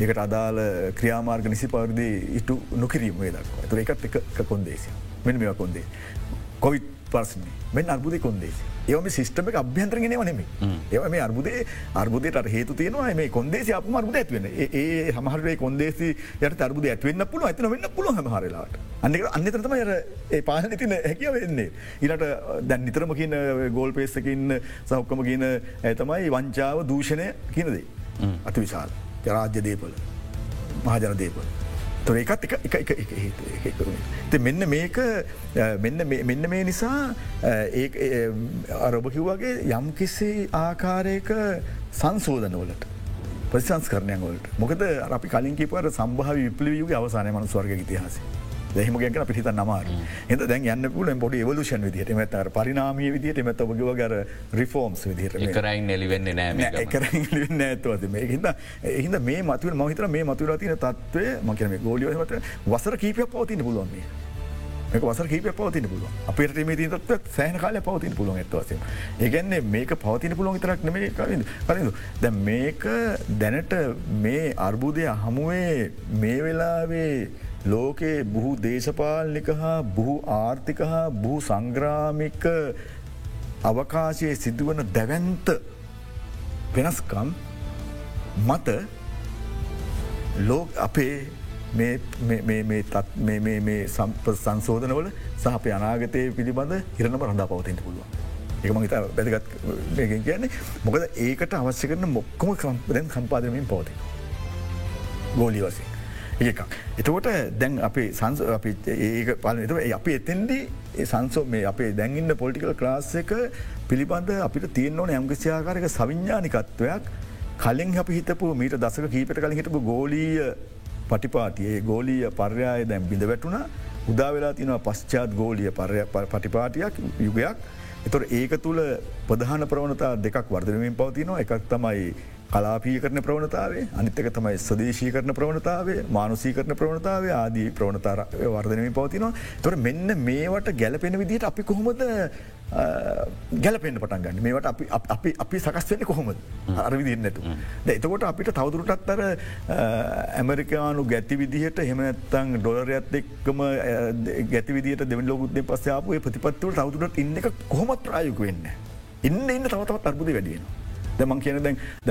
B: ඒකට අදාළ ක්‍රියාමාර්ග නිසි පවරදි ඉටු නොකිරීම දක් තුර එකත් එක කොන්දේසිය මෙන මෙ කොන්දේ. කොවිත් පර්සන මෙ අර්බුද කොන්දේසි. ඒම සිිස්ටම එක අභ්‍යන්ත්‍රගෙන වනෙම ඒ මේ අර්බුදේ අර්බුදයට හේතු තියෙනවා. මේ කොන්දේසි අප අර්බුද ඇත්වෙන ඒ හමහරේ කොන්දේසි යට අර්බුද ඇත්වන්න පුල ඇතින වෙන්න පුල හමහරලාට අන්න අන්නතරතම ය ඒ පාලන තින හැකිව වෙන්නේ ඉරට දැන් නිතරම කියන ගෝල් පේස්සකින්න සහක්කම කියන ඇතමයි වංචාව දූෂණය කියනදේ අති විශාල් ජරාජ්‍ය දේපල. මහජන දේපල. තොර එකත් එක හේතු මෙන්න මේක මෙන්න මේ නිසා අරොබ කිව්වගේ යම් කිසි ආකාරයක සංසෝධනවලට ප්‍රසංස්කරණය වලට. මොකද අපි කලින් කිපට සම්භාව විප්ලියුගේ අවසානය මනු ස්වර්ග ඉතිහාසේ දෙහම ගැන පිහිත නමාර එද දැන් යන්න පුල පොඩි එවලෂන් විදිට මෙත පරිනාමී විදිට මෙත ඔබගව ගර රිෆෝම්ස් විදිට
A: කරයින් එලිවෙන්න නෑ
B: එකරන්න ඇතුවද මේ හිද එහිද මේ මතුව මහිතර මේ මතුර තින තත්වය මකන ගෝලියමත වසර කීපයක් පවතින පුළුවන්න්නේ මේක වසර කීප පවතින පුළුව අපට මේ තත්ව සෑන කාල පවතින පුළුවන් ඇත්වසම ඒගැන්නේ මේක පවතින පුළුවන් තරක් නෙමේ කලින් කලින්ු දැ මේක දැනට මේ අර්බුදය හමුවේ මේ වෙලාවේ ලෝකයේ බොහු දේශපාලනික හා බොහු ආර්ථික හා බොහු සංග්‍රාමික අවකාශයේ සිදුවන දැවන්ත වෙනස්කම් මත ලෝක අපේ සම්ප සංසෝධනවල සහප අනාගතය පිළිබඳ හිරණම රඳා පවතින්ට පුළුවන්. එකම හිත වැදගත් කියන්නේ මොකද ඒකට අවශ්‍ය කරන මොක්කොම කම්පදැන් කම්පාදමින් පවති. ගෝලි වසින්. ඒකක්. එතකොට දැන් අපේ සංස ඒක පාලනත අපි එතෙන්දී සංසෝ මේ අපේ දැන්ඉන්න පොලිටිකල් ක්ලාස් එක පිළිබඳ අපිට තියෙන් ඕන ඇම්ගසියාකාරක සවිඤ්ඥානිකත්වයක් කලින් අපි හිතපු මීට දසක කීපට කලින් හිටපු ගෝලීය පටිපාතියේ ගෝලීය පර්යාය දැම් බිඳ වැටුණ. උදාවෙලා තිනවා පශ්චාත් ගෝලිය පටිපාටියක් යුගයක්. එතොට ඒක තුළ ප්‍රධාන ප්‍රවණතා දෙකක් වර්ධනමින් පවතිනවා. එකක් තමයි කලාපී කරන ප්‍රවණතාවේ අනිත්තක තමයි ස්වදේශී කරන ප්‍රවණතාවේ මානුසී කරන ප්‍රවණතාවේ ආදී ප්‍රවණතාර වර්ධනමින් පවතිනවා තොර මෙන්න මේවට ගැලපෙන විදිට අපි කොහොමද ගැලපෙන්න්න පටන් ගන්න මේට අපි අපි අපි සකස් වෙන කොහොමද අරවිදින්න නැතු. එතකොට අපිට තවදුරටත් අර ඇමරිකානු ගැති විදිහට හෙමනත්තං ඩොලරයත් එක්කම ගැති විදිට දෙවන ලෝකුත්ේ පස්සයාපු ප්‍රතිපත්තුවට තවදුරට ඉන්න එක කොහොමත් ප්‍රායුක වෙන්න. ඉන්න ඉන්න තවතවත් අර්බුද වැඩියෙන. දැමන් කියන දැන්